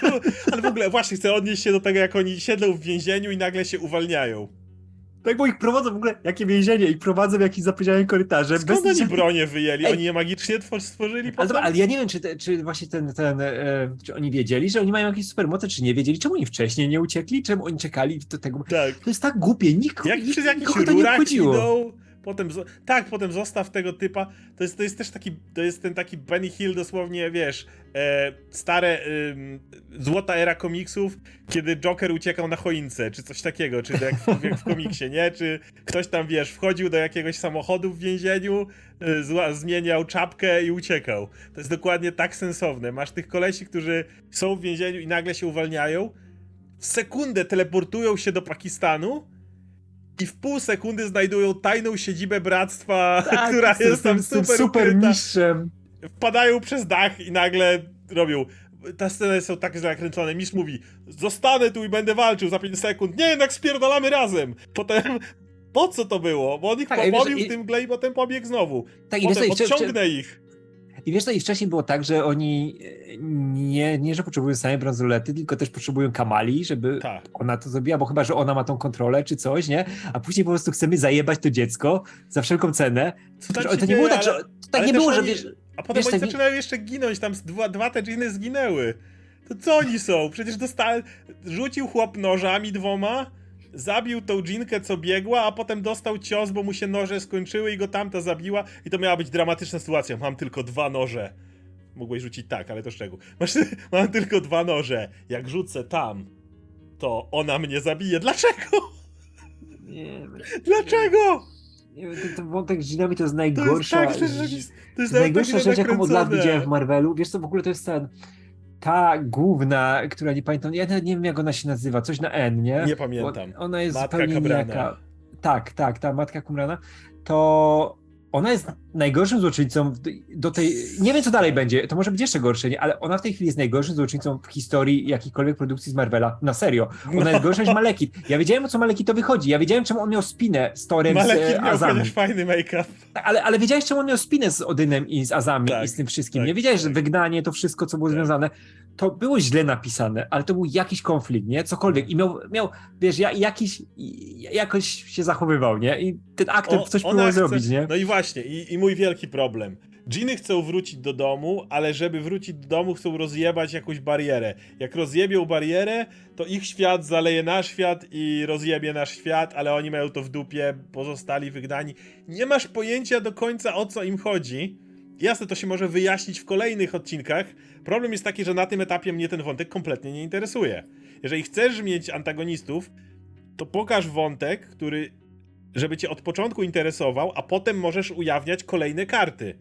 Ale w ogóle właśnie chcę odnieść się do tego, jak oni siedzą w więzieniu i nagle się uwalniają. Tak, bo ich prowadzą w ogóle, jakie więzienie, ich prowadzą w jakimś zapomnianym korytarze. Skąd oni żadnych- bronię wyjęli? Ej. Oni je magicznie twor- stworzyli Ale, dobra, ale ja nie wiem, czy, te, czy właśnie ten, ten e, czy oni wiedzieli, że oni mają jakieś supermoce, czy nie wiedzieli, czemu oni wcześniej nie uciekli, czemu oni czekali do tego. Tak. To jest tak głupie, nikt, Jak nikt przez jakichś nikogo to nie rurach obchodziło. idą, potem, tak, potem zostaw tego typa, to jest, to jest też taki, to jest ten taki Benny Hill dosłownie, wiesz, e, stare, ym, złota era komiksów, kiedy Joker uciekał na choince, czy coś takiego, czy jak w, jak w komiksie, nie, czy ktoś tam, wiesz, wchodził do jakiegoś samochodu w więzieniu, y, zła, zmieniał czapkę i uciekał. To jest dokładnie tak sensowne, masz tych kolesi, którzy są w więzieniu i nagle się uwalniają, w sekundę teleportują się do Pakistanu, i w pół sekundy znajdują tajną siedzibę bractwa, Tak, która z- jest tam z super, super mistrzem. Wpadają przez dach i nagle robią. Te sceny są tak zakręcone. Mistrz mówi: Zostanę tu i będę walczył za 5 sekund. Nie, jednak spierdalamy razem. Potem. Po co to było? Bo on ich Tak, i- w tym mgle i potem pobiegł znowu. Tak, i wiesz, co, Potem i, odciągnę ich. I wiesz co, i wcześniej było tak, że oni e, nie, nie że potrzebują samej bransolety, tylko też potrzebują Kamali, żeby Tak. ona to zrobiła, bo chyba, że ona ma tą kontrolę czy coś, nie? A później po prostu chcemy zajebać to dziecko za wszelką cenę. Co To, nie było dzieje, tak, że, ale- tak nie było, że oni- wiesz, A potem wiesz, oni tak- zaczynają jeszcze ginąć, tam dwa, dwa te dżiny zginęły. To co oni są? Przecież dostałem... Rzucił chłop nożami dwoma, zabił tą dżinkę, co biegła, a potem dostał cios, bo mu się noże skończyły i go tamta zabiła i to miała być dramatyczna sytuacja. Mam tylko dwa noże. Mogłeś rzucić tak, ale to szczegół. Masz, mam tylko dwa noże. Jak rzucę tam, to ona mnie zabije. Dlaczego? Nie. Dlaczego? Nie wiem, ten, ten wątek z dżinami to jest To jest najgorsza tak, to jest To jest najgorsza tak rzecz, jaką od lat widziałem w Marvelu. Wiesz co, w ogóle to jest ten, ta główna, która nie pamiętam, ja nawet nie wiem jak ona się nazywa, coś na N, nie? Nie pamiętam. Bo Ona jest Matka zupełnie Kabrana. Tak, tak, ta matka Kumrana. To ona jest najgorszym złoczyńcą do tej. Nie wiem, co dalej będzie. To może być jeszcze gorsze, nie? ale ona w tej chwili jest najgorszym złoczyńcą w historii jakiejkolwiek produkcji z Marvela. Na serio. Ona jest gorsza niż Malekit. Ja wiedziałem, o co Malekitowi chodzi. Ja wiedziałem, czemu on miał spinę z Torem Malekit z e, miał Azami. fajny make-up. Ale, ale wiedziałeś, czemu on miał spinę z Odynem i z Azami Tak, i z tym wszystkim. tak, nie wiedziałeś, że tak. wygnanie, to wszystko, co było Tak. związane, to było źle napisane, ale to był jakiś konflikt, nie? Cokolwiek. I miał, miał wiesz, ja, jakiś, jakoś się zachowywał, nie? I ten aktor coś próbował chce- zrobić, nie? No i właśnie, i, i mój wielki problem. Dżiny chcą wrócić do domu, ale żeby wrócić do domu, chcą rozjebać jakąś barierę. Jak rozjebią barierę, to ich świat zaleje nasz świat i rozjebie nasz świat, ale oni mają to w dupie, pozostali wygnani. Nie masz pojęcia do końca o co im chodzi. Jasne, to się może wyjaśnić w kolejnych odcinkach. Problem jest taki, że na tym etapie mnie ten wątek kompletnie nie interesuje. Jeżeli chcesz mieć antagonistów, to pokaż wątek, który żeby cię od początku interesował, a potem możesz ujawniać kolejne karty.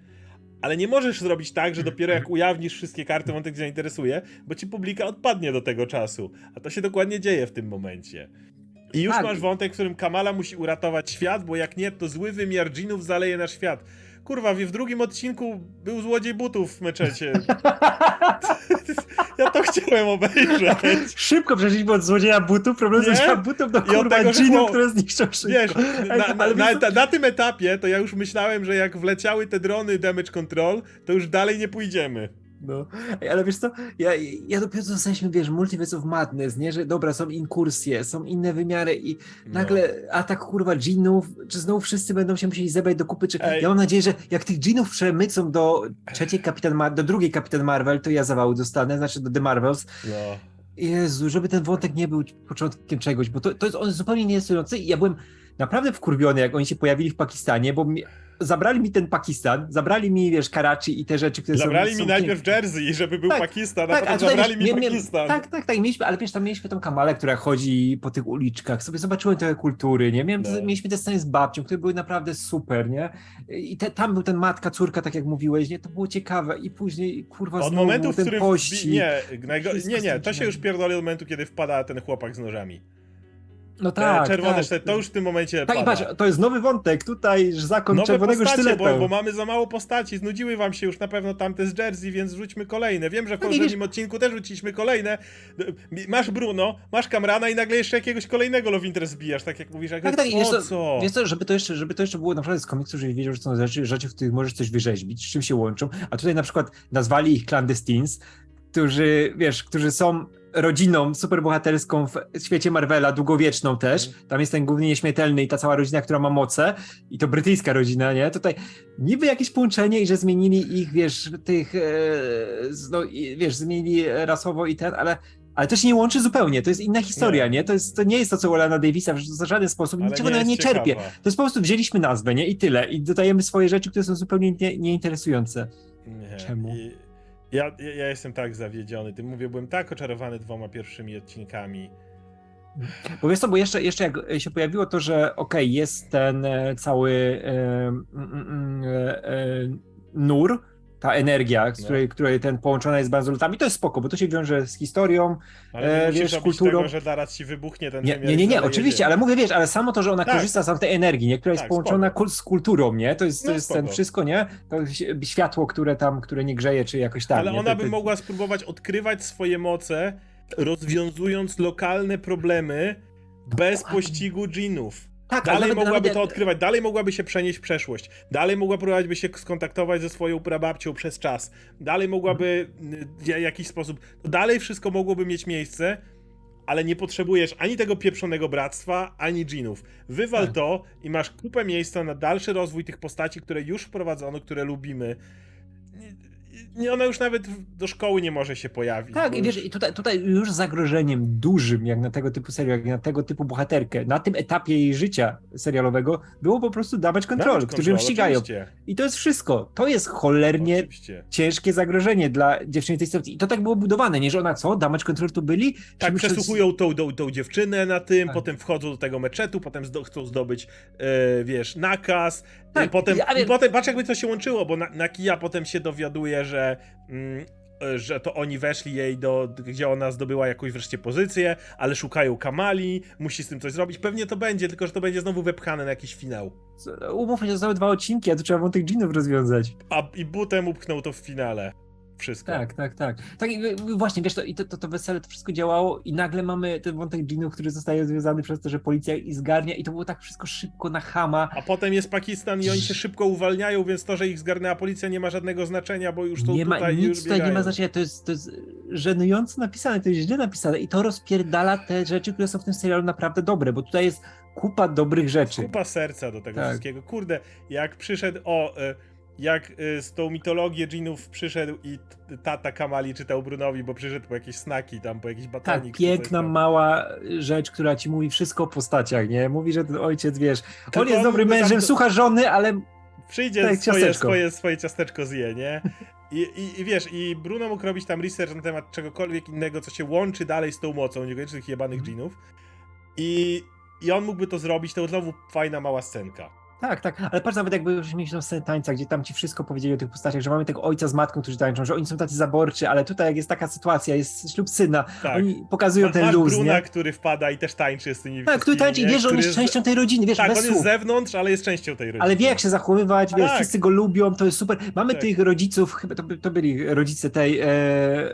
Ale nie możesz zrobić tak, że dopiero jak ujawnisz wszystkie karty, wątek cię zainteresuje, bo ci publika odpadnie do tego czasu. A to się dokładnie dzieje w tym momencie. I już Tak. masz wątek, w którym Kamala musi uratować świat, bo jak nie, to zły wymiar dżinów zaleje nasz świat. Kurwa, w drugim odcinku był złodziej butów w meczecie. ja to chciałem obejrzeć. Szybko przeszliśmy od złodzieja butów, problem złodzieja butów do kurwa dżinów, było- które zniszczą szybko. Wiesz, Ej, na, na, na, na tym etapie to ja już myślałem, że jak wleciały te drony damage control, to już dalej nie pójdziemy. No, ale wiesz co, ja, ja dopiero dostaliśmy, wiesz, Multiverse of Madness, nie, że dobra, są inkursje, są inne wymiary i No. nagle atak kurwa dżinów, czy znowu wszyscy będą się musieli zebrać do kupy, czy Ej. ja mam nadzieję, że jak tych dżinów przemycą do trzeciej Kapitan Mar- do drugiej Kapitan Marvel, to ja zawału dostanę, znaczy do The Marvels. No. Jezu, żeby ten wątek nie był początkiem czegoś, bo to, to jest on zupełnie nieinteresujący i ja byłem naprawdę wkurwiony, jak oni się pojawili w Pakistanie, bo mi, zabrali mi ten Pakistan, zabrali mi, wiesz, Karachi i te rzeczy, które Zabrali są... mi są najpierw Jersey, żeby był Tak, Pakistan, a tak, potem a tutaj zabrali mi Pakistan. Tak, tak, tak, mieliśmy, ale wiesz, tam mieliśmy tą kamalę, która chodzi po tych uliczkach, sobie zobaczyłem trochę kultury, nie? Miałem, No. Mieliśmy te sceny z babcią, które były naprawdę super, nie? I te, tam był ten matka, córka, tak jak mówiłeś, nie? To było ciekawe i później, kurwa, Od znowu momentu, w którym. pościg. Wbi- nie, nie, nie, to się już pierdoli od momentu, kiedy wpada ten chłopak z nożami. No Te tak, czerwone tak. sztylety, to już w tym momencie. Tak, i patrz, to jest nowy wątek, tutaj zakon Nowe czerwonego postacie, sztyletu. bo, bo mamy za mało postaci. Znudziły wam się już na pewno tamte z Jersey, więc rzućmy kolejne. Wiem, że w No poprzednim odcinku też rzuciliśmy kolejne. Masz Bruno, masz Kamrana i nagle jeszcze jakiegoś kolejnego Love Interest zbijasz, tak jak mówisz. Jak Tak, tak, po wiesz co, co? Wiesz co, żeby to, jeszcze, żeby to jeszcze było naprawdę z komiksu, żebyś wiedział, że są rzeczy, rzeczy, w których możesz coś wyrzeźbić, z czym się łączą, a tutaj na przykład nazwali ich clandestines, którzy, wiesz, którzy są rodziną superbohaterską w świecie Marvela, długowieczną też. Mhm. Tam jest ten główny nieśmiertelny i ta cała rodzina, która ma moce i to brytyjska rodzina, nie? Tutaj niby jakieś połączenie i że zmienili ich, wiesz, tych, e, no, i, wiesz, zmienili rasowo i ten, ale ale to się nie łączy zupełnie, to jest inna historia, Nie. nie? To, jest, to nie jest to, co Olana Davisa w żaden sposób, Ale niczego nie nie czerpie. To jest po prostu wzięliśmy nazwę, nie? I tyle. I dodajemy swoje rzeczy, które są zupełnie nie, nieinteresujące. Nie. Czemu? I ja, ja, jestem tak zawiedziony. Tym mówię, byłem tak oczarowany dwoma pierwszymi odcinkami. Bo wiesz co, bo jeszcze, jeszcze jak się pojawiło to, że okej, jest ten e, cały e, mm, mm, e, e, nur, ta energia, z No. której, której ten połączona jest bardzo lutami, to jest spoko, bo to się wiąże z historią. Ale E, wiesz, kulturą- tego, że zaraz ci wybuchnie ten Nie, nie, nie, nie oczywiście, ziemię. ale mówię, wiesz, ale samo to, że ona Tak. korzysta z tej energii, nie? która jest Tak, połączona spoko. kul- z kulturą, nie? To jest, to No, jest ten wszystko, nie? To światło, które tam, które nie grzeje, czy jakoś tak. Ale nie? ona by to- mogła spróbować odkrywać swoje moce, rozwiązując lokalne problemy bez pościgu dżinów. Tak, ale Dalej nawet- mogłaby nawet- to odkrywać, dalej mogłaby się przenieść w przeszłość, dalej mogła próbować by się skontaktować ze swoją prababcią przez czas, dalej mogłaby w jakiś sposób, to dalej wszystko mogłoby mieć miejsce, ale nie potrzebujesz ani tego pieprzonego bractwa, ani dżinów. Wywal Tak. to i masz kupę miejsca na dalszy rozwój tych postaci, które już wprowadzono, które lubimy. Nie, ona już nawet do szkoły nie może się pojawić. Tak, i wiesz, już- i tutaj, tutaj już zagrożeniem dużym, jak na tego typu serial, jak na tego typu bohaterkę, na tym etapie jej życia serialowego, było po prostu Control, Damage którzy ją ścigają. Oczywiście, I to jest wszystko. To jest cholernie oczywiście. ciężkie zagrożenie dla dziewczyny tej sytuacji. I to tak było budowane, nie, że ona co, Damage Control tu byli? Tak, przesłuchują tą, tą, tą dziewczynę na tym, Tak. potem wchodzą do tego meczetu, potem zdo, chcą zdobyć, e, wiesz, nakaz. Tak, i potem, ja i potem, patrz jakby to się łączyło, bo na, na Kija potem się dowiaduje, że, mm, e, że to oni weszli jej do, gdzie ona zdobyła jakąś wreszcie pozycję, ale szukają Kamali, musi z tym coś zrobić. Pewnie to będzie, tylko że to będzie znowu wepchane na jakiś finał. Umówmy się, zostały dwa odcinki, a tu trzeba wątek dżinów rozwiązać. A i butem upchnął to w finale. Wszystko. Tak, tak, tak. Tak, i i właśnie, wiesz, to, i to, to, to wesele, to wszystko działało i nagle mamy ten wątek dżinów, który zostaje związany przez to, że policja ich zgarnia i to było tak wszystko szybko na chama. A potem jest Pakistan i oni się szybko uwalniają, więc to, że ich zgarnęła policja nie ma żadnego znaczenia, bo już są Nie ma, tutaj i nic już tutaj nie ma znaczenia, to jest, to jest żenująco napisane, to jest źle napisane i to rozpierdala te rzeczy, które są w tym serialu naprawdę dobre, bo tutaj jest kupa dobrych rzeczy. Kupa serca do tego Tak. wszystkiego. Kurde, jak przyszedł, o, e, jak e, z tą mitologię dżinów przyszedł i tata Kamali czytał Brunowi, bo przyszedł po jakieś snaki tam, po jakiś Tak, czy coś piękna, mała rzecz, która ci mówi wszystko o postaciach, nie? Mówi, że ten ojciec, wiesz, Tylko on jest dobrym tam mężem, do- słucha żony, ale Przyjdzie Tak, swoje, ciasteczko. swoje, swoje ciasteczko zje, nie? I, i, I wiesz, i Bruno mógł robić tam research na temat czegokolwiek innego, co się łączy dalej z tą mocą, niekoniecznie tych jebanych Mhm. dżinów. I, I on mógłby to zrobić, to znowu fajna mała scenka. Tak, tak, ale patrz nawet jakby już mieliśmy scenę tańca, gdzie tam ci wszystko powiedzieli o tych postaciach, że mamy tego ojca z matką, którzy tańczą, że oni są tacy zaborczy, ale tutaj jak jest taka sytuacja, jest ślub syna, Tak. oni pokazują Ma- ten Masz luz, Bruna, nie? który wpada i też tańczy z tymi Tak, który tańczy i wiesz, że on jest częścią tej rodziny, wiesz, Tak, bez on jest z zewnątrz, ale jest częścią tej rodziny. Ale wie jak się zachowywać, wiesz, Tak. wszyscy go lubią, to jest super. Mamy Tak. tych rodziców, chyba to, to byli rodzice tej e,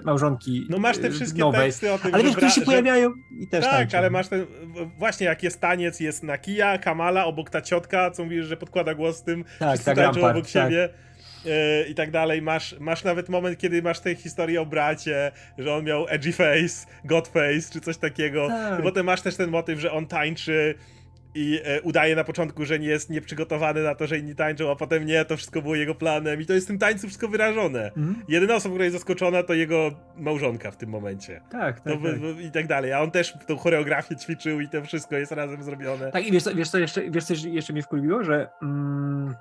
małżonki No masz te e, wszystkie nowej. teksty o tym, Ale wiesz, którzy się że- pojawiają i też Tak, tańczą. ale masz ten. Właśnie jak jest taniec, jest Nakia, Kamala, obok ta ciotka, co mówisz, że podkłada głos tym. Tak, wszyscy tak, obok tak. siebie. e, I tak dalej. Masz, masz nawet moment, kiedy masz tę historię o bracie, że on miał edgy face, god face, czy coś takiego. Tak. Potem masz też ten motyw, że on tańczy i e, udaje na początku, że nie jest nieprzygotowany na to, że inni tańczą, a potem nie, to wszystko było jego planem. I to jest w tym tańcu wszystko wyrażone. Mhm. Jedyna osoba, która jest zaskoczona, to jego małżonka w tym momencie. Tak, tak, No, tak. I tak dalej. A on też tą choreografię ćwiczył i to wszystko jest razem zrobione. Tak, i wiesz co, wiesz co, jeszcze, wiesz co jeszcze mnie wkurwiło, że mm,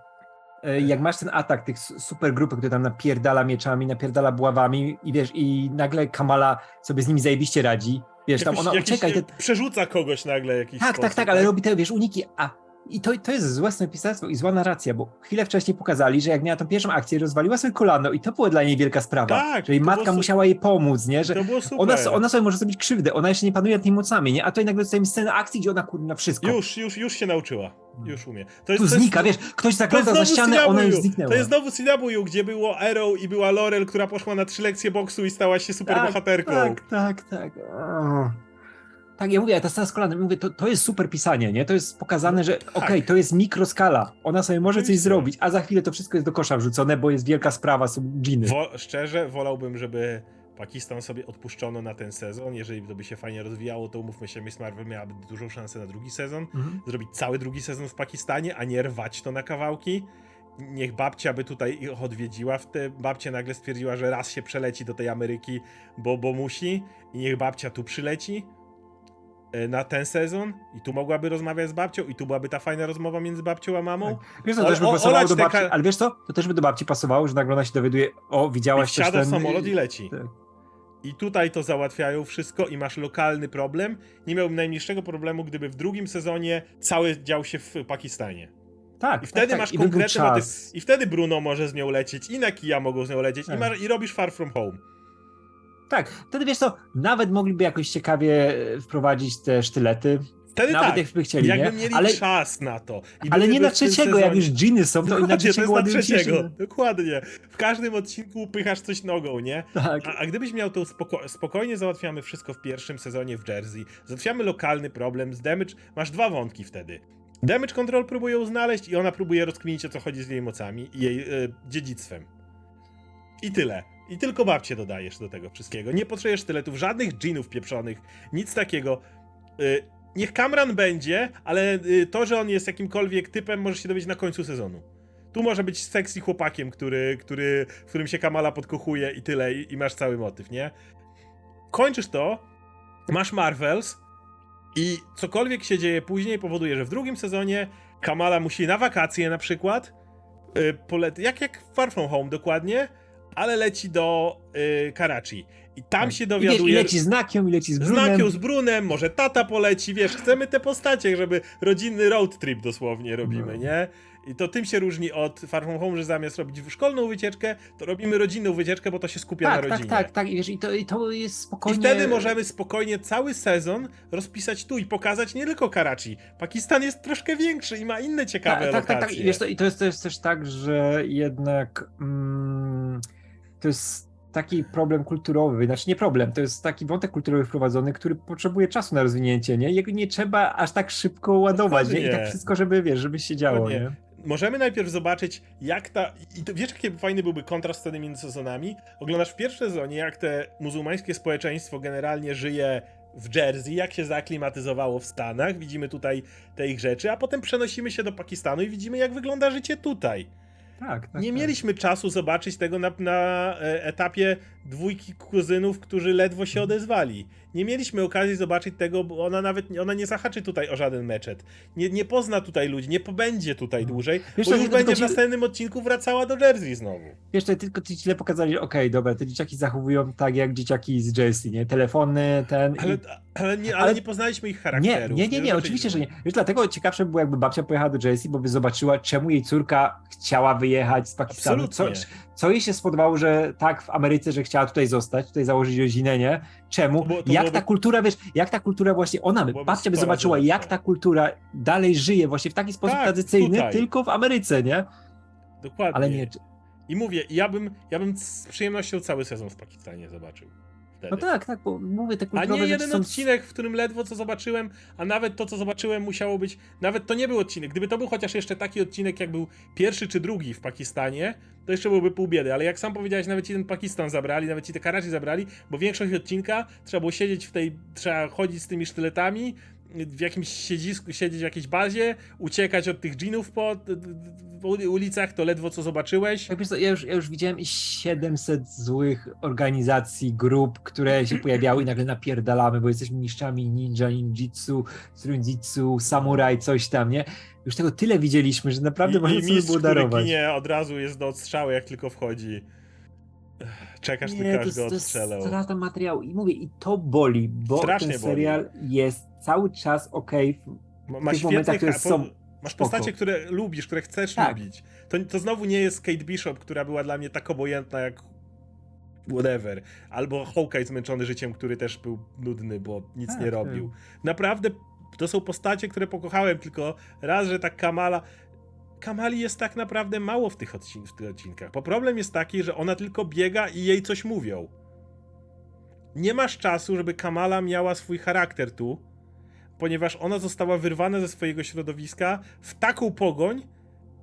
e, jak masz ten atak tych su- super grupy, które tam napierdala mieczami, napierdala buławami i wiesz, i nagle Kamala sobie z nimi zajebiście radzi, wiesz, tam Jakoś- ona ucieka te, Przerzuca kogoś nagle jakiś Tak, sposób, tak, tak, ale robi te, wiesz, uniki, a i to, to jest złe scenopисarstwo i zła narracja, bo chwilę wcześniej pokazali, że jak miała tą pierwszą akcję, rozwaliła sobie kolano i to było dla niej wielka sprawa, Tak, że jej matka su- musiała jej pomóc, nie, że To było super. ona, ona sobie może zrobić krzywdę, ona jeszcze nie panuje nad tymi mocami, nie, a tutaj nagle dostajemy scenę akcji, gdzie ona kurwa wszystko. Już, już, już się nauczyła. Już umie. To Tu znika, wiesz, ktoś to jest zagląda za ścianę, ona już zniknęła. To jest znowu Sinabuju, gdzie było Arrow i była Laurel, która poszła na trzy lekcje boksu i stała się super bohaterką. Tak, tak, tak. O. Tak, ja mówię, ta scena z kolanem, mówię, to, to jest super pisanie, nie? To jest pokazane, że okej, to jest mikroskala, ona sobie może coś zrobić, a za chwilę to wszystko jest do kosza wrzucone, bo jest wielka sprawa, są dżiny. Wo- szczerze, wolałbym, żeby Pakistan sobie odpuszczono na ten sezon. Jeżeli to by się fajnie rozwijało, to umówmy się, Miss Marvel miałaby dużą szansę na drugi sezon. Mhm. Zrobić cały drugi sezon w Pakistanie, a nie rwać to na kawałki. Niech babcia by tutaj ich odwiedziła. W te babcia nagle stwierdziła, że raz się przeleci do tej Ameryki, bo, bo musi. I niech babcia tu przyleci na ten sezon. I tu mogłaby rozmawiać z babcią. I tu byłaby ta fajna rozmowa między babcią a mamą. Wiesz, to O- też by pasowało do babci, ale wiesz co, to też by do babci pasowało, że nagle ona się dowiaduje, o, I widziałaś też wsiada ten... samolot i leci. Tak. I tutaj to załatwiają wszystko i masz lokalny problem. Nie miałbym najmniejszego problemu, gdyby w drugim sezonie cały dział się w Pakistanie. Tak, I wtedy tak, masz tak. I konkretny motyw. I wtedy Bruno może z nią lecieć, i Nakia mogą z nią lecieć, Tak. i, masz, i robisz Far From Home. Tak, wtedy wiesz co, nawet mogliby jakoś ciekawie e, wprowadzić te sztylety, Wtedy nawet tak. jakby chcieli, Jakby nie? mieli Ale, czas na to. I ale nie na trzeciego, jak sezonie- już dżiny są, to na trzeciego na trzeciego. Dokładnie. W każdym odcinku upychasz coś nogą, nie? Tak. A, a gdybyś miał to spoko spokojnie załatwiamy wszystko w pierwszym sezonie w Jersey, załatwiamy lokalny problem z Damage, masz dwa wątki wtedy. Damage Control próbuje ją znaleźć i ona próbuje rozkminić o co chodzi z jej mocami i jej e, dziedzictwem. I tyle. I tylko babcie dodajesz do tego wszystkiego. Nie potrzebujesz sztyletów, żadnych dżinów pieprzonych, nic takiego. Y, niech Kamran będzie, ale y, to, że on jest jakimkolwiek typem, możesz się dowiedzieć na końcu sezonu. Tu może być sexy chłopakiem, który, który, w którym się Kamala podkochuje i tyle, i, i masz cały motyw, nie? Kończysz to, masz Marvels i cokolwiek się dzieje później powoduje, że w drugim sezonie Kamala musi na wakacje na przykład, y, polet- jak, jak Far From Home dokładnie, ale leci do y, Karachi. I tam się I, wiesz, I dowiaduje... leci z Nakią, i leci z Brunem. Znakiem z Brunem, może tata poleci, wiesz, chcemy te postacie, żeby rodzinny road trip dosłownie robimy, No. nie? I to tym się różni od Far From Home, że zamiast robić szkolną wycieczkę, to robimy rodzinną wycieczkę, bo to się skupia na Tak, tak, rodzinie. tak, tak. I, wiesz, i, to, I to jest I spokojnie... wtedy możemy spokojnie cały sezon rozpisać tu i pokazać nie tylko Karachi. Pakistan jest troszkę większy i ma inne ciekawe tak, tak, tak, tak. lokacje. I, wiesz, to, I to jest, to jest też tak, że jednak mm, to jest taki problem kulturowy, znaczy nie problem, to jest taki wątek kulturowy wprowadzony, który potrzebuje czasu na rozwinięcie, nie? Jego nie trzeba aż tak szybko ładować, nie? I tak wszystko, żeby, wiesz, żeby się działo, nie? Możemy najpierw zobaczyć, jak ta. I to, wiesz, jaki fajny byłby kontrast wtedy między sezonami? Oglądasz w pierwszym sezonie, jak te muzułmańskie społeczeństwo generalnie żyje w Jersey, jak się zaaklimatyzowało w Stanach. Widzimy tutaj te ich rzeczy, a potem przenosimy się do Pakistanu i widzimy, jak wygląda życie tutaj. Tak, tak. Nie tak. mieliśmy czasu zobaczyć tego na, na e, etapie dwójki kuzynów, którzy ledwo się odezwali. Nie mieliśmy okazji zobaczyć tego, bo ona nawet ona nie zahaczy tutaj o żaden meczet. Nie, nie pozna tutaj ludzi, nie pobędzie tutaj dłużej, Wiesz bo już będzie w ci- następnym odcinku wracała do Jersey znowu. Wiesz, to tylko ci źle pokazali, okej, dobra, te dzieciaki zachowują tak jak dzieciaki z Jersey, nie? Telefony, ten... Ale, i... ale, nie, ale Ale- nie poznaliśmy ich Nie, charakterów. nie, nie, nie, oczywiście, że nie. Wiesz, dlatego ciekawsze by było, jakby babcia pojechała do Jersey, bo by zobaczyła, czemu jej córka chciała wyjechać z Pakistanu. Co, Absolutnie. co jej się spodobało, że tak w Ameryce, że chciała tutaj zostać, tutaj założyć rodzinę, nie? Czemu? Było- jak byłoby- ta kultura, wiesz, jak ta kultura właśnie, ona by, babcia by zobaczyła, jak ta kultura dalej żyje właśnie w taki sposób Tak, tradycyjny, tutaj. tylko w Ameryce, nie? Dokładnie. Ale nie, I mówię, ja bym, ja bym z przyjemnością cały sezon w Pakistanie zobaczył. Wtedy. no tak, tak, bo mówię, te A nie jeden są... odcinek, w którym ledwo co zobaczyłem, a nawet to, co zobaczyłem, musiało być. Nawet to nie był odcinek. Gdyby to był chociaż jeszcze taki odcinek, jak był pierwszy czy drugi w Pakistanie, to jeszcze byłby pół biedy. Ale jak sam powiedziałeś, nawet ci ten Pakistan zabrali, nawet ci te Karachi zabrali, bo większość odcinka trzeba było siedzieć w tej. Trzeba chodzić z tymi sztyletami. W jakimś siedzisku, siedzieć w jakiejś bazie, uciekać od tych dżinów po, po ulicach, to ledwo co zobaczyłeś. Ja, już, ja już widziałem i 700 złych organizacji, grup, które się pojawiały i nagle napierdalamy, bo jesteśmy mistrzami ninja, ninjitsu, strunjitsu, samuraj, coś tam, nie? Już tego tyle widzieliśmy, że naprawdę I, można i mistrz, darować. ginie od razu jest do odstrzały, jak tylko wchodzi. Czekasz Nie, tylko aż go to jest strata materiału i mówię, i to boli, bo Strasznie ten boli. serial jest cały czas okej. Ma, w ma tych momentach, które są masz postacie, które lubisz, które chcesz Tak. lubić. To, to znowu nie jest Kate Bishop, która była dla mnie tak obojętna jak whatever. Albo Hawkeye zmęczony życiem, który też był nudny, bo nic Tak, nie robił. Naprawdę to są postacie, które pokochałem, tylko raz, że tak Kamala... Kamali jest tak naprawdę mało w tych, odcin- w tych odcinkach. Bo problem jest taki, że ona tylko biega i jej coś mówią. Nie masz czasu, żeby Kamala miała swój charakter tu, ponieważ ona została wyrwana ze swojego środowiska w taką pogoń,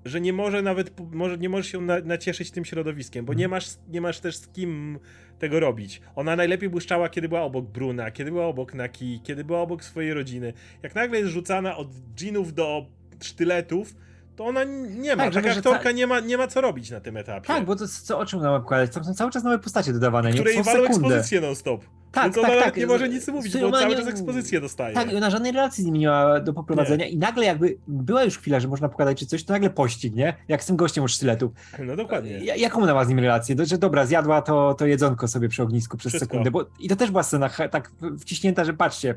że nie może nawet, może, nie możesz się na, nacieszyć tym środowiskiem, bo nie masz, nie masz też z kim tego robić. Ona najlepiej błyszczała, kiedy była obok Bruna, kiedy była obok Naki, kiedy była obok swojej rodziny. Jak nagle jest rzucana od dżinów do sztyletów, to ona nie ma. Tak, Taka aktorka ca- nie, ma, nie ma co robić na tym etapie. Tak, bo to co o czym nam opowiadać? Tam są cały czas nowe postacie dodawane, nie? której Co walą ekspozycję non-stop. Tak, tak, tak. nie może nic mówić, bo cały nie- czas ekspozycję dostaje. Tak, ona żadnej relacji z nimi nie miała do poprowadzenia i nagle jakby była już chwila, że można pokazać czy coś, to nagle pościg, nie? Jak z tym gościem od sztyletów. No dokładnie. Ja- Jaką ona ma z nim relację? Do- Że dobra, zjadła to, to jedzonko sobie przy ognisku przez Wszystko. sekundę, bo i to też była scena tak wciśnięta, że patrzcie,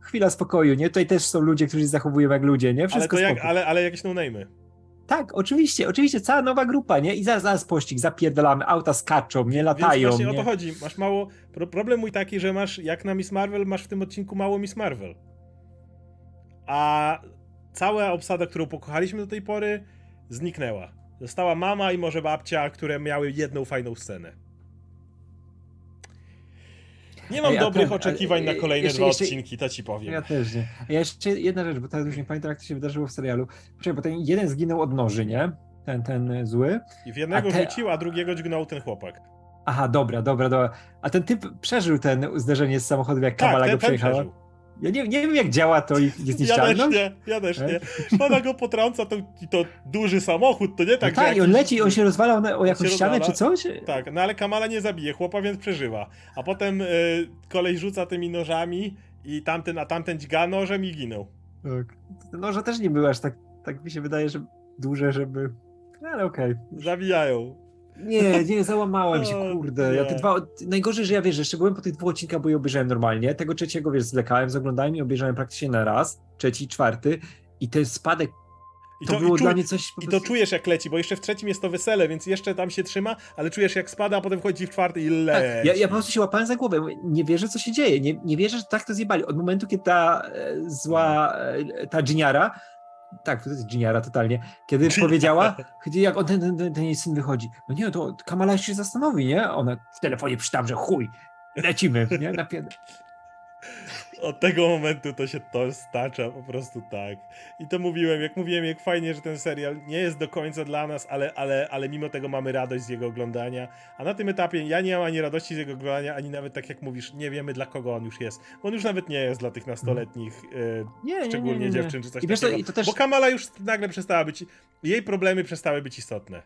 chwila spokoju, nie? Tutaj też są ludzie, którzy się zachowują jak ludzie, nie? Ale, Wszystko to jak, ale, ale jakieś no-name'y. Tak, oczywiście, oczywiście, cała nowa grupa, nie? I zaraz, zaraz pościg, zapierdalamy, auta skaczą, nie Więc latają, właśnie o nie? to chodzi. Masz mało. Pro, problem mój taki, że masz, jak na Miss Marvel, masz w tym odcinku mało Miss Marvel. A cała obsada, którą pokochaliśmy do tej pory, zniknęła. Została mama i może babcia, które miały jedną fajną scenę. Nie mam Ej, dobrych ten- oczekiwań na kolejne jeszcze- dwa jeszcze- odcinki, to ci powiem. Ja też nie. A jeszcze jedna rzecz, bo teraz już nie pamiętam, jak to się wydarzyło w serialu. Poczekaj, bo ten jeden zginął od noży, nie? Ten, ten zły. I w jednego A te- rzucił, a drugiego dźgnął ten chłopak. Aha, dobra, dobra, dobra. A ten typ przeżył ten zderzenie z samochodem, jak Tak, Kamala go przejechała? przeżył. Ja nie, nie wiem, jak działa to ich Ja też niezniszczalność. nie, ja też nie. Ona go potrąca, to, to duży samochód, to nie No tak, tak, i on leci, on się rozwalał na, o jakąś ścianę czy rozwala. coś? Tak, no ale Kamala nie zabije chłopa, więc przeżywa. A potem y, kolej rzuca tymi nożami i tamten, a tamten dźga nożem i ginął. Tak. No, że też nie były aż tak, tak mi się wydaje, że duże, żeby... Ale okej. Zabijają. Nie, nie, załamałem się, kurde. Ja te dwa, najgorzej, że ja wiesz, że jeszcze byłem po tych dwóch odcinkach, bo je obejrzałem normalnie. Tego trzeciego, wiesz, zlekałem, zaglądałem i obejrzałem praktycznie na raz. Trzeci, czwarty. I ten spadek, I to, to, było i, czu, dla mnie coś I to czujesz jak leci, bo jeszcze w trzecim jest to wesele, więc jeszcze tam się trzyma, ale czujesz jak spada, a potem wchodzi w czwarty i leci. Tak, ja, ja po prostu się łapałem za głowę. Nie wierzę, co się dzieje. Nie, nie wierzę, że tak to zjebali. Od momentu, kiedy ta e, zła, e, ta Giniara, tak, to jest Giniara totalnie, kiedy Giniara. powiedziała, kiedy jak on, ten, ten, ten, ten jej syn wychodzi, no nie, to Kamala się zastanowi, nie? Ona w telefonie przytam, że chuj, lecimy, nie? Napier... Od tego momentu to się to stacza po prostu tak. I to mówiłem, jak mówiłem, jak fajnie, że ten serial nie jest do końca dla nas, ale, ale, ale mimo tego mamy radość z jego oglądania. A na tym etapie ja nie mam ani radości z jego oglądania, ani nawet tak jak mówisz, nie wiemy dla kogo on już jest. Bo on już nawet nie jest dla tych nastoletnich, e, Nie, nie, szczególnie nie, nie, dziewczyn czy coś I takiego. i to też- Bo Kamala już nagle przestała być, jej problemy przestały być istotne.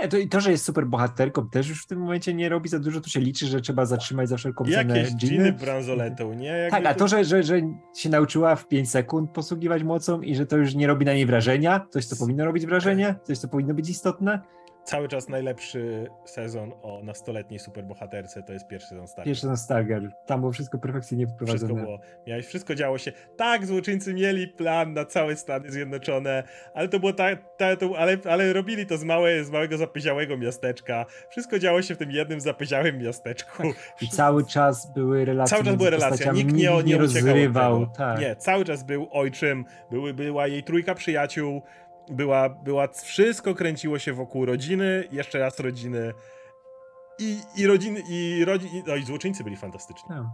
Nie, to, i to, że jest super bohaterką, też już w tym momencie nie robi za dużo, tu się liczy, że trzeba zatrzymać za wszelką cenę Jakieś. Giny bransoletą, nie? Jakby Tak, a to, że, że, że się nauczyła w 5 sekund posługiwać mocą i że to już nie robi na niej wrażenia, coś, co powinno robić wrażenie, coś, co powinno być istotne. Cały czas najlepszy sezon o nastoletniej superbohaterce to jest pierwszy sezon Stargate. Pierwszy ten Stargirl, tam było wszystko perfekcyjnie Wszystko wprowadzone. było. Miałeś, wszystko działo się. Tak, złoczyńcy mieli plan na całe Stany Zjednoczone, ale to było tak, ta, ale, ale robili to z, małe, z małego zapyziałego miasteczka. Wszystko działo się w tym jednym zapyziałym miasteczku. I cały czas były relacje Cały czas były relacje, nikt nie, nie, nie rozrywał. Tak. Nie, cały czas był ojczym, były, była jej trójka przyjaciół, była, była, wszystko kręciło się wokół rodziny, jeszcze raz rodziny i, i rodziny, i, rodzi, i, no i złoczyńcy byli fantastyczni. Tak.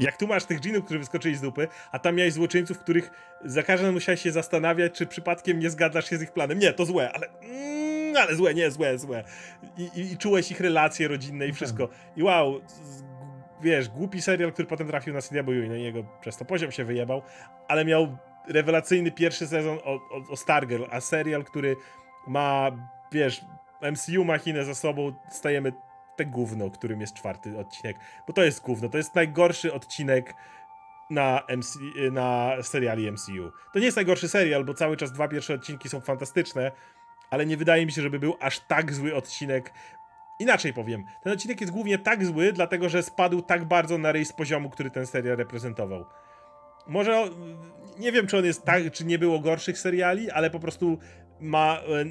Jak tu masz tych dżinów, którzy wyskoczyli z dupy, a tam miałeś złoczyńców, których za każdym musiałeś się zastanawiać, czy przypadkiem nie zgadzasz się z ich planem. Nie, to złe, ale mm, ale złe, nie, złe, złe. I, i, i czułeś ich relacje rodzinne i wszystko. I wow, z, wiesz, głupi serial, który potem trafił na CW i na niego przez to poziom się wyjebał, ale miał rewelacyjny pierwszy sezon o, o, o Stargirl, a serial, który ma, wiesz, MCU machinę za sobą, stajemy te gówno, którym jest czwarty odcinek. Bo to jest gówno, to jest najgorszy odcinek na, MC, na seriali MCU. To nie jest najgorszy serial, bo cały czas dwa pierwsze odcinki są fantastyczne, ale nie wydaje mi się, żeby był aż tak zły odcinek. Inaczej powiem, ten odcinek jest głównie tak zły, dlatego że spadł tak bardzo na ryj z poziomu, który ten serial reprezentował. Może, nie wiem, czy on jest tak, czy nie było gorszych seriali, ale po prostu ma e,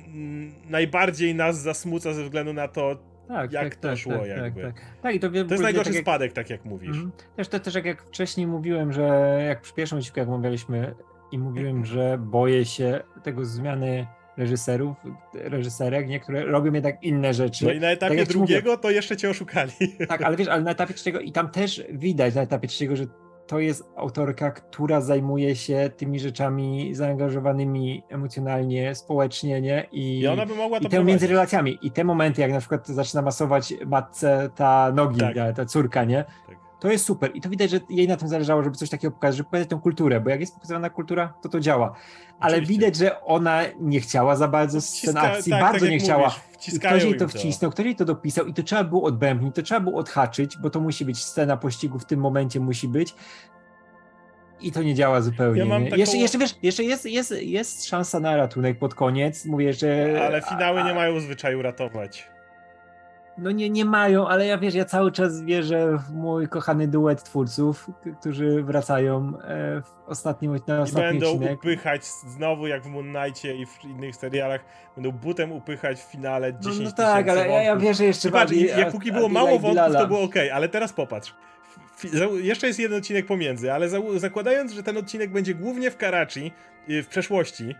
najbardziej nas zasmuca ze względu na to, Tak, Jak tak, to tak, szło tak, jakby. Tak, tak. tak i to, to jest najgorszy tak jak, spadek, tak jak mówisz. Mhm. Też, to, też jak, jak wcześniej mówiłem, że jak przy pierwszym odcinku, jak omawialiśmy i mówiłem, że boję się tego zmiany reżyserów, reżyserek, niektóre robią jednak inne rzeczy. No i na etapie tak jak drugiego to jeszcze cię oszukali. Tak, ale wiesz, ale na etapie trzeciego i tam też widać na etapie trzeciego, że to jest autorka, która zajmuje się tymi rzeczami zaangażowanymi emocjonalnie, społecznie, nie? I, I ona by mogła to i między relacjami. I te momenty, jak na przykład zaczyna masować matce ta nogi, Tak. ta, ta córka, nie? Tak. To jest super. I to widać, że jej na tym zależało, żeby coś takiego pokazać, żeby pokazać tę kulturę, bo jak jest pokazywana kultura, to to działa. Ale Oczywiście. widać, że ona nie chciała za bardzo scen akcji, tak, bardzo tak nie chciała. mówisz, ktoś jej to wcisnął, ktoś jej to dopisał i to trzeba było odbębnić, to trzeba było odhaczyć, bo to musi być scena pościgu w tym momencie musi być. I to nie działa zupełnie. Ja taką- Jeszcze, jeszcze wiesz, jeszcze jest, jest, jest szansa na ratunek pod koniec. Mówię, że. Ale finały a- nie mają zwyczaju ratować. No nie, nie mają, ale ja wiesz, ja cały czas wierzę w mój kochany duet twórców, którzy wracają e, w ostatnim, na I ostatni będą odcinek. upychać znowu jak w Moon Knightie i w innych serialach, będą butem upychać w finale 10 No, no tak, ale ja, ja wierzę jeszcze I i- bardziej. jak póki było mało i wątków, Bilala. to było ok, ale teraz popatrz. Jeszcze jest jeden odcinek pomiędzy, ale za- zakładając, że ten odcinek będzie głównie w Karachi, y, w przeszłości,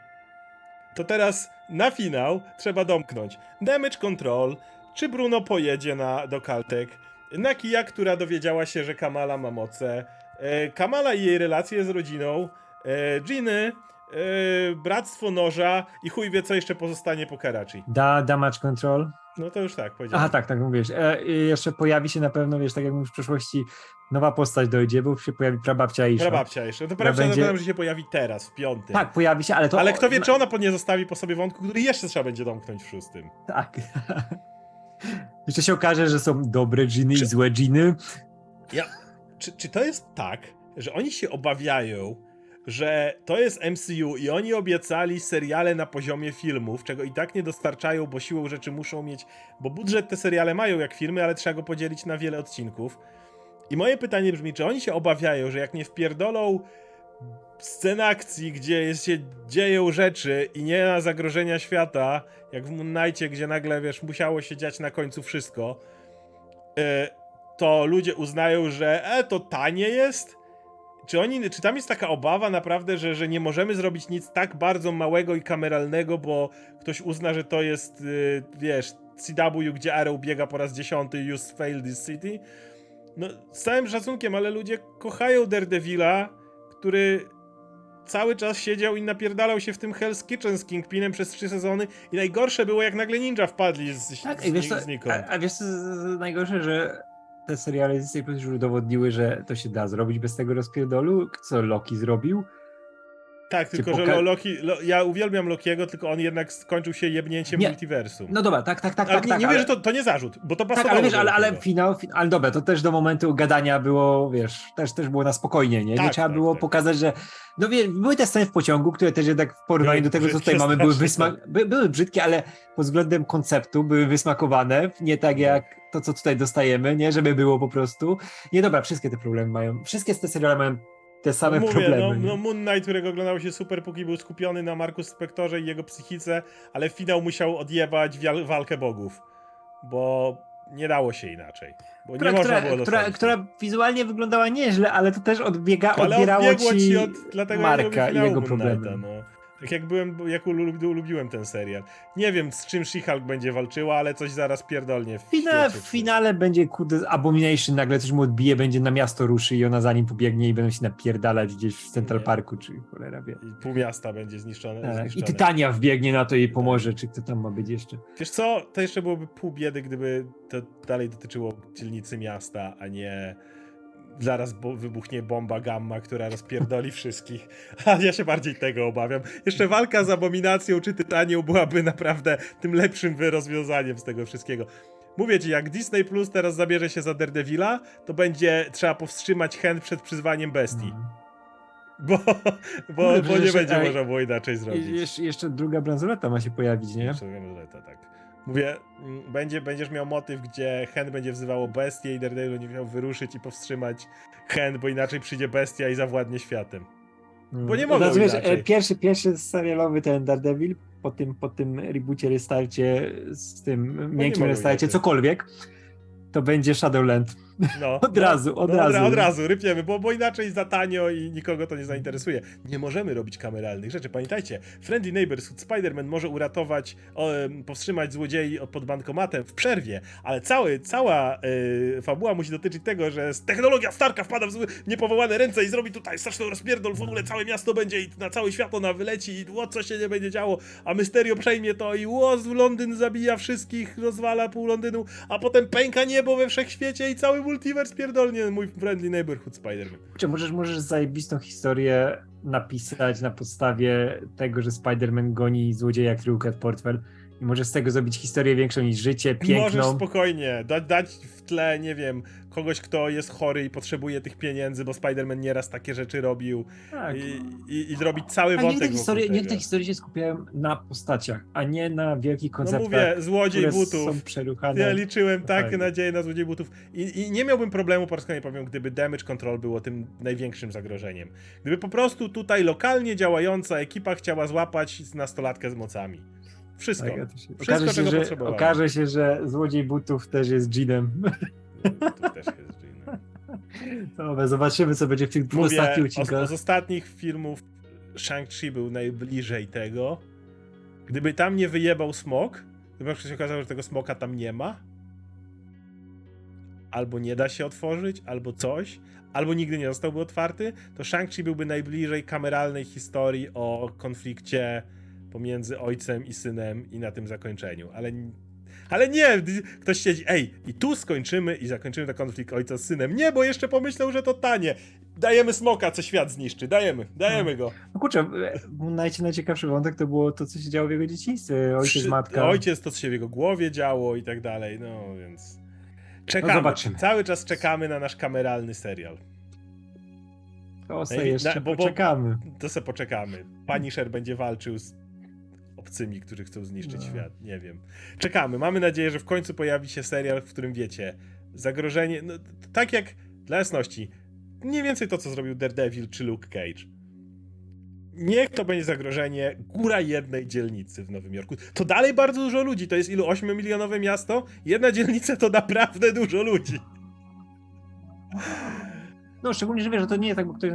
to teraz na finał trzeba domknąć Damage Control, czy Bruno pojedzie na, do Caltech, Nakia, która dowiedziała się, że Kamala ma moce, e, Kamala i jej relacje z rodziną, e, Ginny, yy, Bractwo Noża i chuj wie, co jeszcze pozostanie po Karachi. Da, damage control. No to już tak, powiedziałem. Aha, tak, tak mówisz. E, jeszcze pojawi się na pewno, wiesz, tak jak mówisz, w przyszłości nowa postać dojdzie, bo się pojawi prababcia Isha. Prababcia jeszcze. To prawda, będzie- będzie... że się pojawi teraz, w piątym. Tak, pojawi się, ale to... Ale kto wie, czy ona po- nie zostawi po sobie wątku, który jeszcze trzeba będzie domknąć w szóstym. Tak. Jeszcze się okaże, że są dobre dżiny Czy- i złe dżiny. Czy, czy to jest tak, że oni się obawiają, że to jest MCU i oni obiecali seriale na poziomie filmów, czego i tak nie dostarczają, bo siłą rzeczy muszą mieć, bo budżet te seriale mają jak filmy, ale trzeba go podzielić na wiele odcinków. I moje pytanie brzmi, czy oni się obawiają, że jak nie wpierdolą scen akcji, gdzie jest, się dzieją rzeczy i nie ma zagrożenia świata, jak w Moon Knightie, gdzie nagle, wiesz, musiało się dziać na końcu wszystko, e, to ludzie uznają, że e, to tanie jest? Czy, oni, czy tam jest taka obawa naprawdę, że, że nie możemy zrobić nic tak bardzo małego i kameralnego, bo ktoś uzna, że to jest, y, wiesz, CW, gdzie Arrow biega po raz dziesiąty i use fail this city? No, z całym szacunkiem, ale ludzie kochają Daredevila, który cały czas siedział i napierdalał się w tym Hell's Kitchen z Kingpinem przez trzy sezony i najgorsze było, jak nagle ninja wpadli z, Tak, z, wiesz znikąd. a, a wiesz co najgorsze, że te seriale z Disney Plus już udowodniły, że to się da zrobić bez tego rozpierdolu, co Loki zrobił. Tak, tylko że poka- Lo- Loki, Lo, ja uwielbiam Lokiego, tylko on jednak skończył się jebnięciem Nie. multiversum. No dobra, tak, tak, tak, ale tak. nie, tak nie ale... że to, to nie zarzut, bo to Tak, pasowało ale wiesz, ale, ale finał, fin- ale dobra, to też do momentu gadania było, wiesz, też, też było na spokojnie, nie? nie Tak, trzeba tak, było tak. pokazać, że, no wie, były te sceny w pociągu, które też jednak w porównaniu Były do tego, co tutaj mamy, były, wysma- by, były brzydkie, ale pod względem konceptu były wysmakowane, nie tak jak to, co tutaj dostajemy, nie? Żeby było po prostu. Nie, dobra, wszystkie te problemy mają, wszystkie te seriale mają te same no mówię, problemy. no, no Moon Knight, którego oglądało się super, póki był skupiony na Markus Spectorze i jego psychice, ale finał musiał odjebać walkę bogów, bo nie dało się inaczej. Bo która, nie można która, było która, która wizualnie wyglądała nieźle, ale to też odbiega, ale odbierało odbiegło ci, ci od Marka i jego problemy. Knighta, no. Tak jak byłem, jak ulu- lubiłem ten serial. Nie wiem, z czym She-Hulk będzie walczyła, ale coś zaraz pierdolnie w Fina, w finale będzie kurde Abomination, nagle coś mu odbije, będzie na miasto ruszy i ona za nim pobiegnie i będą się napierdalać gdzieś w Central Nie. Parku, czy cholera wie. I pół miasta będzie zniszczone. Tak, I zniszczone. Tytania wbiegnie na to i jej pomoże, czy kto tam ma być jeszcze. Wiesz co, to jeszcze byłoby pół biedy, gdyby to dalej dotyczyło dzielnicy miasta, a nie zaraz bo wybuchnie bomba gamma, która rozpierdoli wszystkich. A ja się bardziej tego obawiam. Jeszcze walka z abominacją czy tytanią byłaby naprawdę tym lepszym rozwiązaniem z tego wszystkiego. Mówię ci, jak Disney Plus teraz zabierze się za Daredevila, to będzie trzeba powstrzymać chęt przed przyzwaniem bestii. Mhm. Bo, bo, Kurde, bo nie będzie można było inaczej zrobić. jeszcze, jeszcze druga bransoleta ma się pojawić, nie? Jeszcze że to tak. Mówię, mm, będzie, będziesz miał motyw, gdzie Hen będzie wzywało bestię i Daredevil będzie musiał wyruszyć i powstrzymać Hen, bo inaczej przyjdzie bestia i zawładnie światem. Bo nie mogą Od razu, wiesz, inaczej. e, pierwszy, pierwszy serialowy ten Daredevil, po tym, po tym reboocie, restarcie, z tym miękkim mogą restarcie, cokolwiek, to będzie Shadowland. No, Od no, razu, od no, razu. Od razu, rypiemy, bo, bo inaczej za tanio i nikogo to nie zainteresuje. Nie możemy robić kameralnych rzeczy. Pamiętajcie, Friendly Neighborhood Spider-Man może uratować, o, powstrzymać złodziei od- pod bankomatem w przerwie, ale cały, cała y, fabuła musi dotyczyć tego, że technologia Starka wpada w niepowołane ręce i zrobi tutaj straszną rozpierdol, w ogóle całe miasto będzie i na całe światło na wyleci i ło, co się nie będzie działo, a Mysterio przejmie to i z Londyn zabija wszystkich, rozwala pół Londynu, a potem pęka niebo we wszechświecie i cały multiverse pierdolnie mój Friendly Neighborhood Spider-Man. Czy możesz, możesz zajebistą historię napisać na podstawie tego, że Spider-Man goni złodzieja, który ukradł portfel i możesz z tego zrobić historię większą niż życie, Możesz piękną. spokojnie dać, dać w tle, nie wiem, kogoś, kto jest chory i potrzebuje tych pieniędzy, bo Spider-Man nieraz takie rzeczy robił Tak. i, i, i zrobić cały A wątek te, wokół historie, niech tego. te historie się skupiają na postaciach, a nie na wielkich No konceptach, mówię, złodziej które butów. są przeruchane. Ja liczyłem takie Fajnie. nadzieje na złodziej butów I, i nie miałbym problemu, po raz kolejny powiem, gdyby damage control było tym największym zagrożeniem. Gdyby po prostu tutaj lokalnie działająca ekipa chciała złapać nastolatkę z mocami. Wszystko. Tak, ja się- Wszystko, okaże, się, czego że, potrzebowałem. okaże się, że złodziej butów też jest dżinem. To też jest. Dobra, zobaczymy, co będzie w tych dwóch Mówię, ostatnich odcinkach. z ostatnich filmów Shang-Chi był najbliżej tego. Gdyby tam nie wyjebał smok, gdyby się okazało, że tego smoka tam nie ma, albo nie da się otworzyć, albo coś, albo nigdy nie zostałby otwarty, to Shang-Chi byłby najbliżej kameralnej historii o konflikcie pomiędzy ojcem i synem i na tym zakończeniu. Ale, ale nie, ktoś siedzi, ej, i tu skończymy i zakończymy ten konflikt ojca z synem. Nie, bo jeszcze pomyślał, że to tanie. Dajemy smoka, co świat zniszczy. Dajemy, dajemy go. No kurczę, e, naj, najciekawszy wątek to było to, co się działo w jego dzieciństwie. Ojciec, matka. Ojciec, to co się w jego głowie działo i tak dalej, no więc... Czekamy, No zobaczymy. cały czas czekamy na nasz kameralny serial. To sobie Ej, jeszcze na- bo- bo- poczekamy. To se poczekamy. Punisher będzie walczył z obcymi, którzy chcą zniszczyć No. świat. Nie wiem. Czekamy. Mamy nadzieję, że w końcu pojawi się serial, w którym wiecie, zagrożenie. No, tak jak dla jasności, mniej więcej to, co zrobił Daredevil czy Luke Cage. Niech to będzie zagrożenie góra jednej dzielnicy w Nowym Jorku. To dalej bardzo dużo ludzi. To jest ilu? 8-milionowe miasto? Jedna dzielnica to naprawdę dużo ludzi. No szczególnie, że wiesz, że to nie jest tak, bo ktoś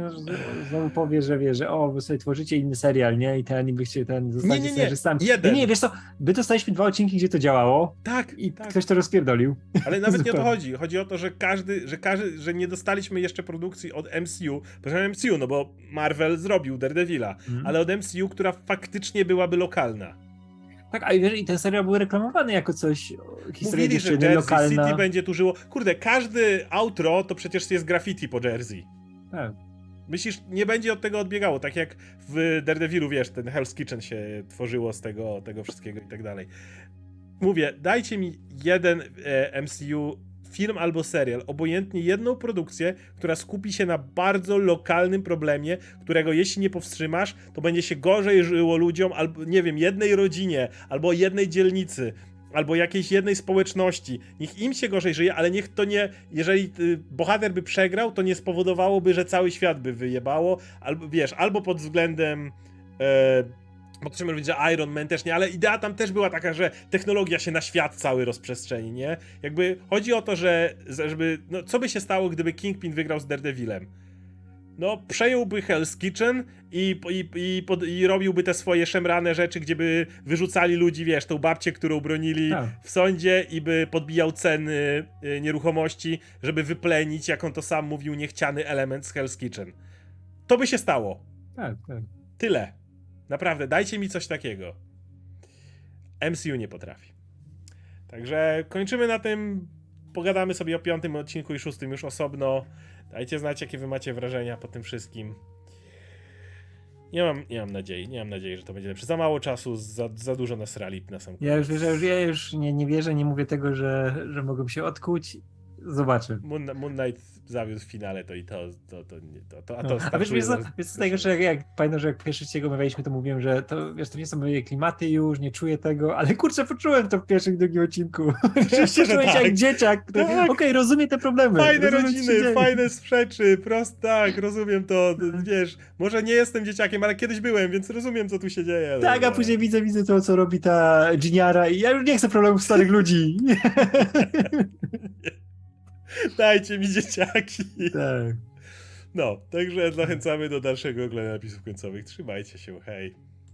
znowu powie, że wie, że o, wy sobie tworzycie inny serial, nie? I ten, i byście ten zostać nie, nie. scenarzystami. Jeden. Nie, nie, wiesz co, my dostaliśmy dwa odcinki, gdzie to działało Tak, i tak. ktoś to rozpierdolił. Ale nawet nie o to chodzi. Chodzi o to, że każdy, że każdy, że nie dostaliśmy jeszcze produkcji od MCU. Proszę MCU, no bo Marvel zrobił Daredevila, Mhm. ale od MCU, która faktycznie byłaby lokalna. Tak, a wiesz, i ten serial był reklamowany jako coś, o, historia Mówili, że Jersey lokalna. City będzie tu żyło. Kurde, każdy outro to przecież jest graffiti po Jersey. Tak. Myślisz, nie będzie od tego odbiegało, tak jak w Daredevilu, wiesz, ten Hell's Kitchen się tworzyło z tego, tego wszystkiego i tak dalej. Mówię, dajcie mi jeden e, MCU film albo serial, obojętnie jedną produkcję, która skupi się na bardzo lokalnym problemie, którego jeśli nie powstrzymasz, to będzie się gorzej żyło ludziom, albo nie wiem, jednej rodzinie, albo jednej dzielnicy, albo jakiejś jednej społeczności. Niech im się gorzej żyje, ale niech to nie, jeżeli y, bohater by przegrał, to nie spowodowałoby, że cały świat by wyjebało, albo wiesz, albo pod względem e, bo to może powiedzieć, że Iron Man też nie, ale idea tam też była taka, że technologia się na świat cały rozprzestrzeni, nie? Jakby chodzi o to, że żeby, no co by się stało, gdyby Kingpin wygrał z Daredevilem? No, przejąłby Hell's Kitchen i, i, i, pod, i robiłby te swoje szemrane rzeczy, gdzie by wyrzucali ludzi, wiesz, tą babcię, którą bronili Tak. w sądzie i by podbijał ceny y, nieruchomości, żeby wyplenić, jak on to sam mówił, niechciany element z Hell's Kitchen. To by się stało. Tak, tak. Tyle. Naprawdę, dajcie mi coś takiego. MCU nie potrafi. Także kończymy na tym. Pogadamy sobie o piątym odcinku i szóstym już osobno. Dajcie znać, jakie wy macie wrażenia po tym wszystkim. Nie mam, nie mam nadziei, nie mam nadziei, że to będzie lepsze. Za mało czasu, za, za dużo nas rali na sam Ja już, ja już, ja już nie, nie wierzę, nie mówię tego, że, że mogą się odkuć. Zobaczę. Moon, Moon Knight zawiódł w finale, to i to, to, to, nie, to, to, a to No. A wiesz, wiesz, za- wiesz co że jak, jak pamiętam, że jak pierwszy ciego omawialiśmy, to mówiłem, że to, wiesz, to nie są moje klimaty już, nie czuję tego, ale kurczę, poczułem to w pierwszym drugim odcinku. Oczywiście, że się tak. jak dzieciak, który, Tak. okej, rozumiem te problemy. Fajne się rodziny, fajne sprzeczy, prost tak, rozumiem to, wiesz, może nie jestem dzieciakiem, ale kiedyś byłem, więc rozumiem, co tu się dzieje. Tak, a później widzę, widzę to, co robi ta Giniara i ja już nie chcę problemów starych ludzi. Dajcie mi dzieciaki. tak. No, także zachęcamy do dalszego oglądania napisów końcowych. Trzymajcie się, hej.